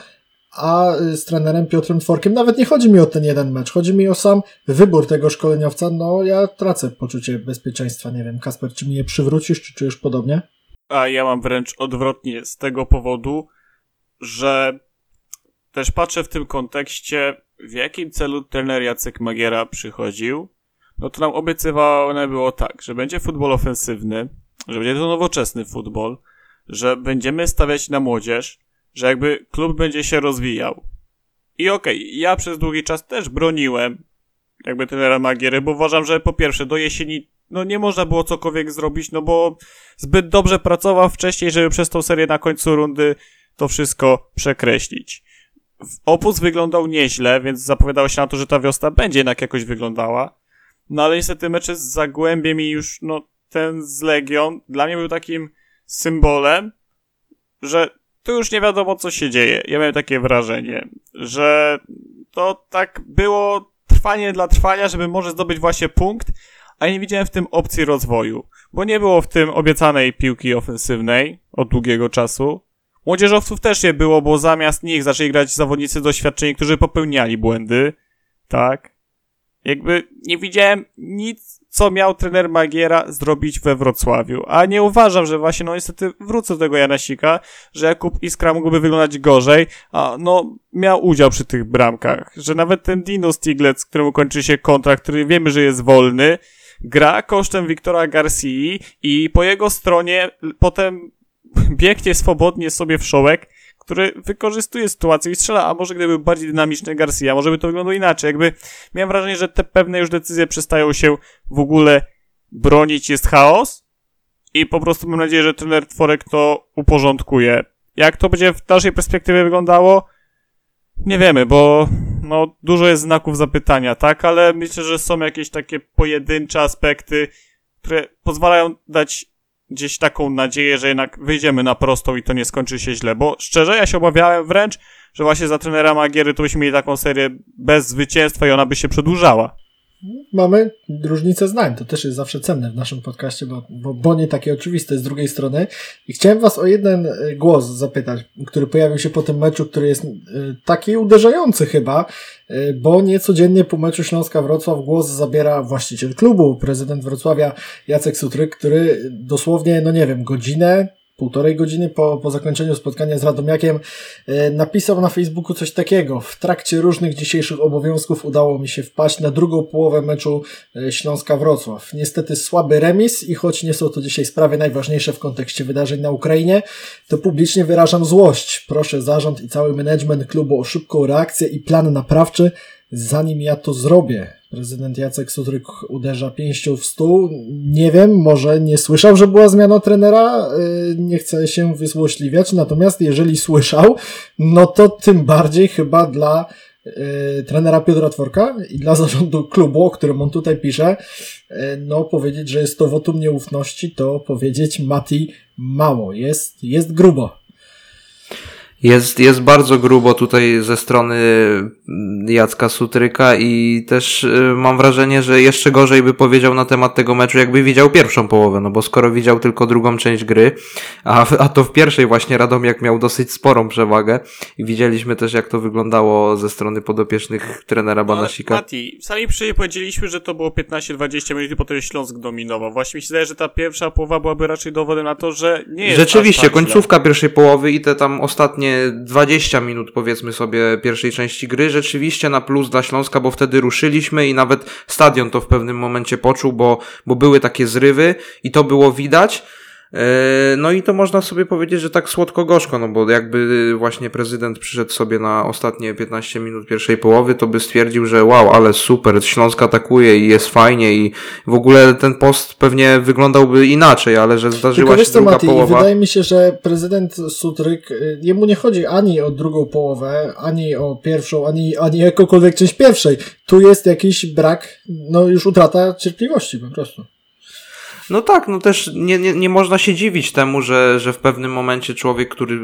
a y, z trenerem Piotrem Tworkiem nawet nie chodzi mi o ten jeden mecz, chodzi mi o sam wybór tego szkoleniowca, no ja tracę poczucie bezpieczeństwa, nie wiem, Kasper, czy mi je przywrócisz, czy czujesz podobnie? A ja mam wręcz odwrotnie z tego powodu, że też patrzę w tym kontekście, w jakim celu trener Jacek Magiera przychodził, no to nam obiecywane było tak, że będzie futbol ofensywny, że będzie to nowoczesny futbol, że będziemy stawiać na młodzież, że jakby klub będzie się rozwijał. I okej, okay, ja przez długi czas też broniłem jakby trenera Magiery, bo uważam, że po pierwsze do jesieni no nie można było cokolwiek zrobić, no bo zbyt dobrze pracował wcześniej, żeby przez tą serię na końcu rundy to wszystko przekreślić. Opus wyglądał nieźle, więc zapowiadało się na to, że ta wiosna będzie jednak jakoś wyglądała. No ale niestety mecze z Zagłębiem i już, no ten z Legion dla mnie był takim symbolem, że tu już nie wiadomo, co się dzieje. Ja miałem takie wrażenie, że to tak było trwanie dla trwania, żeby może zdobyć właśnie punkt, a nie widziałem w tym opcji rozwoju, bo nie było w tym obiecanej piłki ofensywnej od długiego czasu. Młodzieżowców też nie było, bo zamiast nich zaczęli grać zawodnicy doświadczeni, którzy popełniali błędy, tak? Jakby nie widziałem nic co miał trener Magiera zrobić we Wrocławiu. A nie uważam, że właśnie, no niestety wrócę do tego Janasika, że Jakub Iskra mógłby wyglądać gorzej, a no miał udział przy tych bramkach. Że nawet ten Dino Stiglec, któremu kończy się kontrakt, który wiemy, że jest wolny, gra kosztem Wiktora Garcii i po jego stronie potem <laughs> biegnie swobodnie sobie w szołek który wykorzystuje sytuację i strzela, a może gdyby był bardziej dynamiczny Garcia, może by to wyglądało inaczej. Jakby miałem wrażenie, że te pewne już decyzje przestają się w ogóle bronić, jest chaos i po prostu mam nadzieję, że trener Tworek to uporządkuje. Jak to będzie w dalszej perspektywie wyglądało? Nie wiemy, bo no, dużo jest znaków zapytania, tak? Ale myślę, że są jakieś takie pojedyncze aspekty, które pozwalają dać gdzieś taką nadzieję, że jednak wyjdziemy na prostą i to nie skończy się źle, bo szczerze ja się obawiałem wręcz, że właśnie za trenera Magiery to byśmy mieli taką serię bez zwycięstwa i ona by się przedłużała mamy różnicę zdań. To też jest zawsze cenne w naszym podcaście, bo, bo, bo nie takie oczywiste z drugiej strony. I chciałem Was o jeden e, głos zapytać, który pojawił się po tym meczu, który jest e, taki uderzający chyba, e, bo niecodziennie po meczu Śląska-Wrocław głos zabiera właściciel klubu, prezydent Wrocławia Jacek Sutryk, który dosłownie, no nie wiem, godzinę półtorej godziny po, po zakończeniu spotkania z Radomiakiem e, napisał na Facebooku coś takiego. W trakcie różnych dzisiejszych obowiązków udało mi się wpaść na drugą połowę meczu e, Śląska-Wrocław. Niestety słaby remis i choć nie są to dzisiaj sprawy najważniejsze w kontekście wydarzeń na Ukrainie, to publicznie wyrażam złość. Proszę zarząd i cały management klubu o szybką reakcję i plan naprawczy, zanim ja to zrobię. Prezydent Jacek Sutryk uderza pięścią w stół. Nie wiem, może nie słyszał, że była zmiana trenera, y, nie chcę się wysłośliwiać, natomiast jeżeli słyszał, no to tym bardziej chyba dla y, trenera Piotra Tworka i dla zarządu klubu, o którym on tutaj pisze, y, no powiedzieć, że jest to wotum nieufności, to powiedzieć Mati mało. Jest, jest grubo. Jest, jest bardzo grubo tutaj ze strony mm, Jacka Sutryka i też y, mam wrażenie, że jeszcze gorzej by powiedział na temat tego meczu, jakby widział pierwszą połowę, no bo skoro widział tylko drugą część gry, a, a to w pierwszej właśnie Radomiak miał dosyć sporą przewagę i widzieliśmy też jak to wyglądało ze strony podopiecznych trenera Banasika. Ale, Mati, sami powiedzieliśmy, że to było 15-20 minut i potem Śląsk dominował. Właśnie mi się zdaje, że ta pierwsza połowa byłaby raczej dowodem na to, że nie jest Rzeczywiście, tak końcówka pierwszej połowy i te tam ostatnie ostatnie 20 minut, powiedzmy sobie, pierwszej części gry, rzeczywiście na plus dla Śląska, bo wtedy ruszyliśmy i nawet stadion to w pewnym momencie poczuł, bo, bo były takie zrywy i to było widać. E, no i to można sobie powiedzieć, że tak słodko-gorzko, no bo jakby właśnie prezydent przyszedł sobie na ostatnie 15 minut pierwszej połowy, to by stwierdził, że wow, ale super, Śląsk atakuje i jest fajnie i w ogóle ten post pewnie wyglądałby inaczej, ale że zdarzyła Tylko się druga Mati, połowa. Wydaje mi się, że prezydent Sutryk, y, jemu nie chodzi ani o drugą połowę, ani o pierwszą, ani, ani jakąkolwiek część pierwszej. Tu jest jakiś brak, no już utrata cierpliwości po prostu. No tak, no też nie, nie, nie można się dziwić temu, że, że w pewnym momencie człowiek, który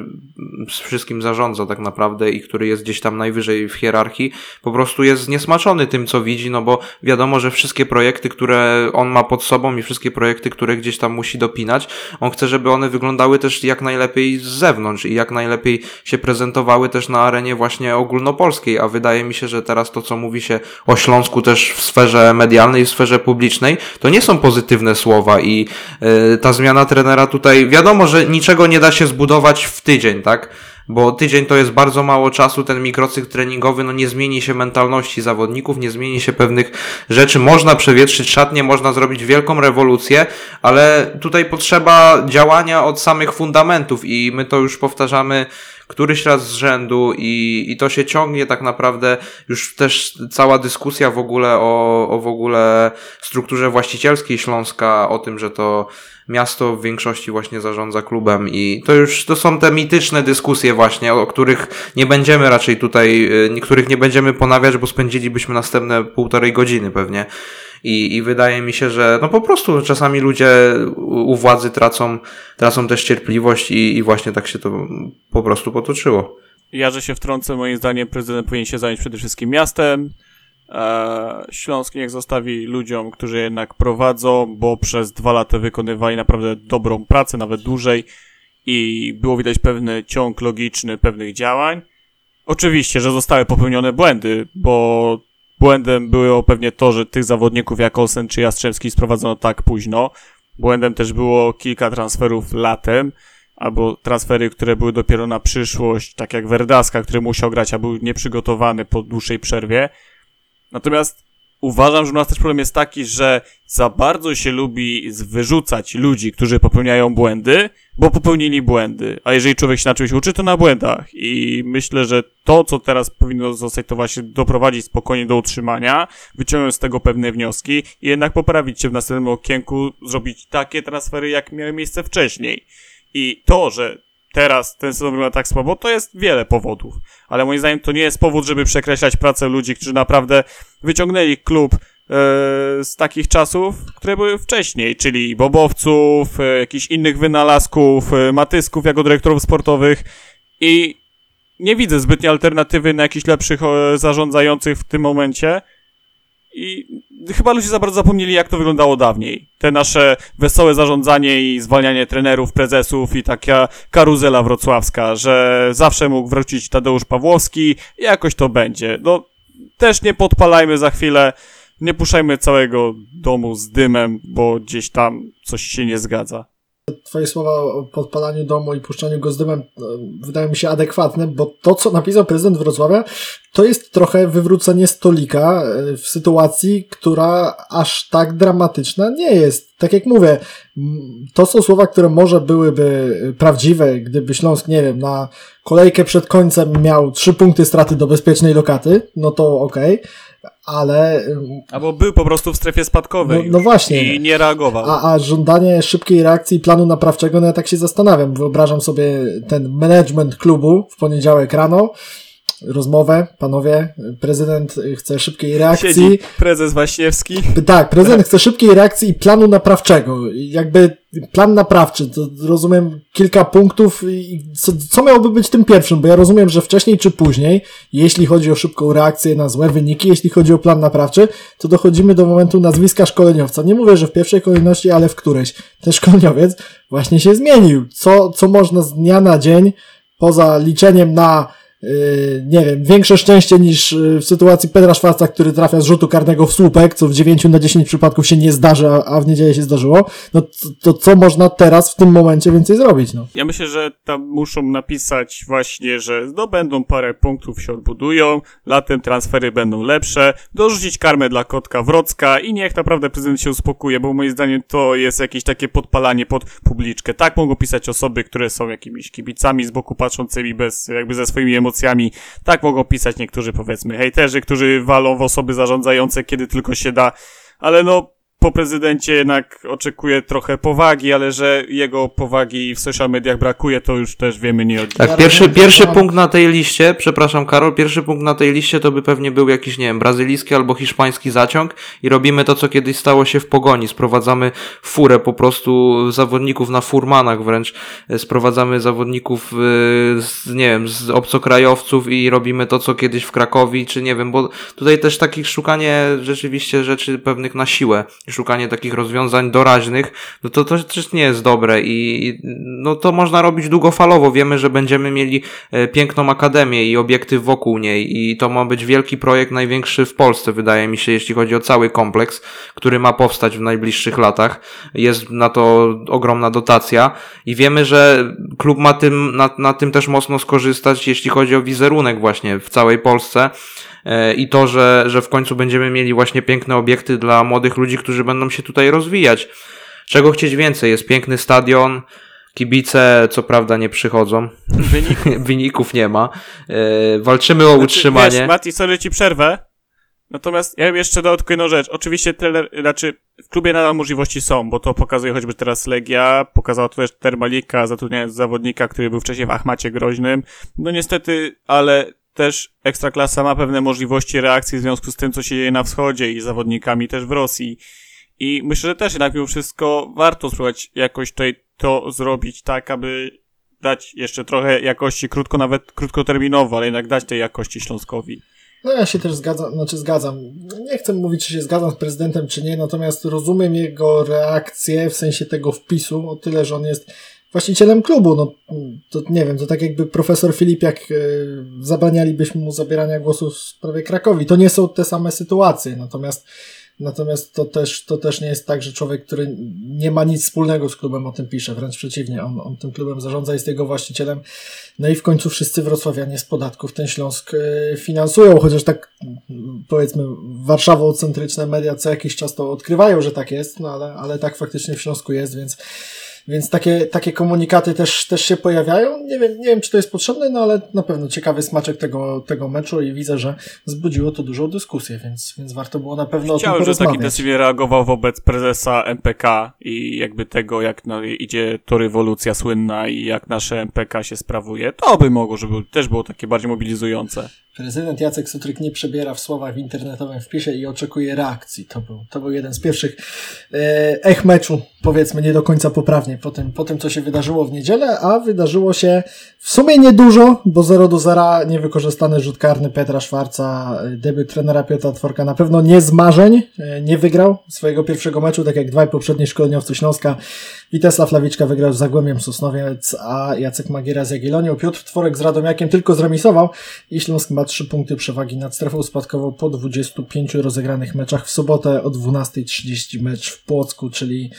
z wszystkim zarządza tak naprawdę i który jest gdzieś tam najwyżej w hierarchii, po prostu jest zniesmaczony tym, co widzi, no bo wiadomo, że wszystkie projekty, które on ma pod sobą i wszystkie projekty, które gdzieś tam musi dopinać, on chce, żeby one wyglądały też jak najlepiej z zewnątrz i jak najlepiej się prezentowały też na arenie właśnie ogólnopolskiej, a wydaje mi się, że teraz to, co mówi się o Śląsku też w sferze medialnej, w sferze publicznej, to nie są pozytywne słowa i y, ta zmiana trenera tutaj, wiadomo, że niczego nie da się zbudować w tydzień, tak? Bo tydzień to jest bardzo mało czasu, ten mikrocykl treningowy, no nie zmieni się mentalności zawodników, nie zmieni się pewnych rzeczy. Można przewietrzyć szatnie, można zrobić wielką rewolucję, ale tutaj potrzeba działania od samych fundamentów i my to już powtarzamy któryś raz z rzędu i, i to się ciągnie tak naprawdę już też cała dyskusja w ogóle o, o w ogóle strukturze właścicielskiej Śląska, o tym, że to miasto w większości właśnie zarządza klubem i to już to są te mityczne dyskusje właśnie, o których nie będziemy raczej tutaj, y, których nie będziemy ponawiać, bo spędzilibyśmy następne półtorej godziny pewnie. I, I wydaje mi się, że no po prostu czasami ludzie u władzy tracą, tracą też cierpliwość i, i właśnie tak się to po prostu potoczyło. Ja, że się wtrącę, moim zdaniem prezydent powinien się zająć przede wszystkim miastem. Eee, Śląsk niech zostawi ludziom, którzy jednak prowadzą, bo przez dwa lata wykonywali naprawdę dobrą pracę, nawet dłużej i było widać pewny ciąg logiczny pewnych działań. Oczywiście, że zostały popełnione błędy, bo Błędem było pewnie to, że tych zawodników jak Olsen czy Jastrzębski sprowadzono tak późno. Błędem też było kilka transferów latem, albo transfery, które były dopiero na przyszłość, tak jak Verdaska, który musiał grać, a był nieprzygotowany po dłuższej przerwie. Natomiast uważam, że u nas też problem jest taki, że za bardzo się lubi wyrzucać ludzi, którzy popełniają błędy, bo popełnili błędy. A jeżeli człowiek się na czymś uczy, to na błędach. I myślę, że to, co teraz powinno zostać, to właśnie doprowadzić spokojnie do utrzymania, wyciągnąć z tego pewne wnioski i jednak poprawić się w następnym okienku, zrobić takie transfery, jak miały miejsce wcześniej. I to, że teraz ten sezon wygląda tak słabo, to jest wiele powodów. Ale moim zdaniem to nie jest powód, żeby przekreślać pracę ludzi, którzy naprawdę wyciągnęli klub e, z takich czasów, które były wcześniej, czyli bobowców, e, jakichś innych wynalazków, e, matysków jako dyrektorów sportowych i nie widzę zbytniej alternatywy na jakichś lepszych zarządzających w tym momencie. I chyba ludzie za bardzo zapomnieli, jak to wyglądało dawniej. Te nasze wesołe zarządzanie i zwalnianie trenerów, prezesów i taka karuzela wrocławska, że zawsze mógł wrócić Tadeusz Pawłowski jakoś to będzie. No, też nie podpalajmy za chwilę, nie puszczajmy całego domu z dymem, bo gdzieś tam coś się nie zgadza. Twoje słowa o podpalaniu domu i puszczaniu go z dymem e, wydają mi się adekwatne, bo to, co napisał prezydent Wrocławia, to jest trochę wywrócenie stolika e, w sytuacji, która aż tak dramatyczna nie jest. Tak jak mówię, to są słowa, które może byłyby prawdziwe, gdyby Śląsk, nie wiem, na kolejkę przed końcem miał trzy punkty straty do bezpiecznej lokaty, no to okej. Okay ale... Albo był po prostu w strefie spadkowej no, no właśnie. i nie reagował. A, a żądanie szybkiej reakcji planu naprawczego, no ja tak się zastanawiam. Wyobrażam sobie ten management klubu w poniedziałek rano, rozmowę, panowie, prezydent chce szybkiej reakcji. Siedzi prezes Waśniewski. Tak, prezydent chce szybkiej reakcji i planu naprawczego. Jakby plan naprawczy, to rozumiem kilka punktów i co, co miałoby być tym pierwszym, bo ja rozumiem, że wcześniej czy później, jeśli chodzi o szybką reakcję na złe wyniki, jeśli chodzi o plan naprawczy, to dochodzimy do momentu nazwiska szkoleniowca. Nie mówię, że w pierwszej kolejności, ale w którejś. Ten szkoleniowiec właśnie się zmienił. Co, co można z dnia na dzień, poza liczeniem na nie wiem, większe szczęście niż yy, w sytuacji Pedra Szwarca, który trafia z rzutu karnego w słupek, co w 9 na 10 przypadków się nie zdarzy, a, w niedzielę się zdarzyło, no to, to co można teraz w tym momencie więcej zrobić, no? Ja myślę, że tam muszą napisać właśnie, że zdobędą parę punktów, się odbudują, latem transfery będą lepsze, dorzucić karmę dla kotka Wrocka i niech naprawdę prezydent się uspokuje, bo moim zdaniem to jest jakieś takie podpalanie pod publiczkę. Tak mogą pisać osoby, które są jakimiś kibicami z boku patrzącymi bez, jakby ze swoimi emocjami. Tak mogą pisać niektórzy, powiedzmy, hejterzy, którzy walą w osoby zarządzające, kiedy tylko się da. Ale no, po prezydencie jednak oczekuję trochę powagi, ale że jego powagi w social mediach brakuje, to już też wiemy nie od Tak, pierwszy, pierwszy punkt na tej liście, przepraszam Karol, pierwszy punkt na tej liście to by pewnie był jakiś, nie wiem, brazylijski albo hiszpański zaciąg i robimy to, co kiedyś stało się w Pogoni. Sprowadzamy furę po prostu zawodników na furmanach wręcz, sprowadzamy zawodników, e, z, nie wiem, z obcokrajowców i robimy to, co kiedyś w Krakowi, czy nie wiem, bo tutaj też takich szukanie rzeczywiście rzeczy pewnych na siłę, szukanie takich rozwiązań doraźnych, no to to też nie jest dobre i no to można robić długofalowo. Wiemy, że będziemy mieli e, piękną akademię i obiektyw wokół niej i to ma być wielki projekt, największy w Polsce, wydaje mi się, jeśli chodzi o cały kompleks, który ma powstać w najbliższych latach. Jest na to ogromna dotacja i wiemy, że klub ma tym, na, na tym też mocno skorzystać, jeśli chodzi o wizerunek właśnie w całej Polsce i to, że, że w końcu będziemy mieli właśnie piękne obiekty dla młodych ludzi, którzy będą się tutaj rozwijać. Czego chcieć więcej? Jest piękny stadion, kibice co prawda nie przychodzą, wyniku. <laughs> wyników nie ma. E, walczymy o Znaczy, utrzymanie. Wiesz, Mati, sorry ci przerwę. Natomiast ja bym jeszcze dodał tylko jedną rzecz. Oczywiście trener, znaczy w klubie nadal możliwości są, bo to pokazuje choćby teraz Legia, pokazała to też Termalika, zatrudniając zawodnika, który był wcześniej w Achmacie Groźnym. No niestety, ale też Ekstraklasa ma pewne możliwości reakcji w związku z tym, co się dzieje na wschodzie i zawodnikami też w Rosji. I myślę, że też jednak mimo wszystko warto spróbować jakoś tutaj to zrobić tak, aby dać jeszcze trochę jakości, krótko, nawet krótkoterminowo, ale jednak dać tej jakości Śląskowi. No ja się też zgadzam, znaczy zgadzam. Nie chcę mówić, czy się zgadzam z prezydentem, czy nie, natomiast rozumiem jego reakcję w sensie tego wpisu, o tyle, że on jest właścicielem klubu. No to nie wiem, to tak jakby profesor Filipiak e, zabranialibyśmy mu zabierania głosu w sprawie Krakowi. To nie są te same sytuacje, natomiast Natomiast to też, to też nie jest tak, że człowiek, który nie ma nic wspólnego z klubem o tym pisze, wręcz przeciwnie, on, on tym klubem zarządza, jest jego właścicielem. No i w końcu wszyscy wrocławianie z podatków ten Śląsk e, finansują, chociaż tak powiedzmy warszawocentryczne media co jakiś czas to odkrywają, że tak jest, no ale, ale tak faktycznie w Śląsku jest, więc więc takie, takie komunikaty też, też się pojawiają. Nie wiem, nie wiem, czy to jest potrzebne, no ale na pewno ciekawy smaczek tego, tego meczu i widzę, że wzbudziło to dużą dyskusję, więc, więc warto było na pewno o tym Chciałem, że tak porozmawiać. intensywnie reagował wobec prezesa MPK i jakby tego, jak no, idzie to rewolucja słynna i jak nasze MPK się sprawuje. To by mogło, żeby też było takie bardziej mobilizujące. Prezydent Jacek Sutryk nie przebiera w słowach w internetowym wpisie i oczekuje reakcji. To był, to był jeden z pierwszych e, ech meczu, powiedzmy nie do końca poprawnie, po tym, po tym co się wydarzyło w niedzielę, a wydarzyło się w sumie niedużo, bo 0 do 0 niewykorzystany rzut karny Petra Szwarca, e, debiut trenera Piotra Tworka na pewno nie z marzeń, e, nie wygrał swojego pierwszego meczu, tak jak dwaj poprzedni szkoleniowcy Śląska. Witesław Lawiczka wygrał z Zagłębiem Sosnowiec, a Jacek Magiera z Jagiellonią. Piotr Tworek z Radomiakiem tylko zremisował i Śląsk ma trzy punkty przewagi nad strefą spadkową po 25 rozegranych meczach. W sobotę o 12.30 mecz w Płocku, czyli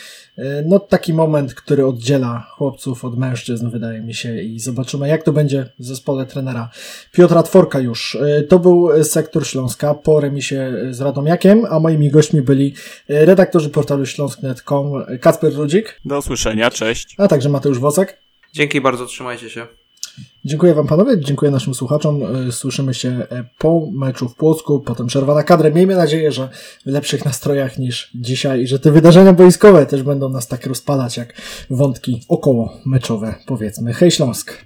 no taki moment, który oddziela chłopców od mężczyzn, wydaje mi się, i zobaczymy, jak to będzie w zespole trenera Piotra Tworka już. E, To był sektor Śląska po remisie z Radomiakiem, a moimi gośćmi byli e, redaktorzy portalu śląsk.net.com Kacper Rudzik, Do usłyszenia, cześć. a także Mateusz Wocek. Dzięki bardzo, trzymajcie się. Dziękuję Wam panowie, dziękuję naszym słuchaczom. E, Słyszymy się e, po meczu w Płocku, potem przerwa na kadrę. Miejmy nadzieję, że w lepszych nastrojach niż dzisiaj i że te wydarzenia boiskowe też będą nas tak rozpalać jak wątki około meczowe, powiedzmy. Hej Śląsk!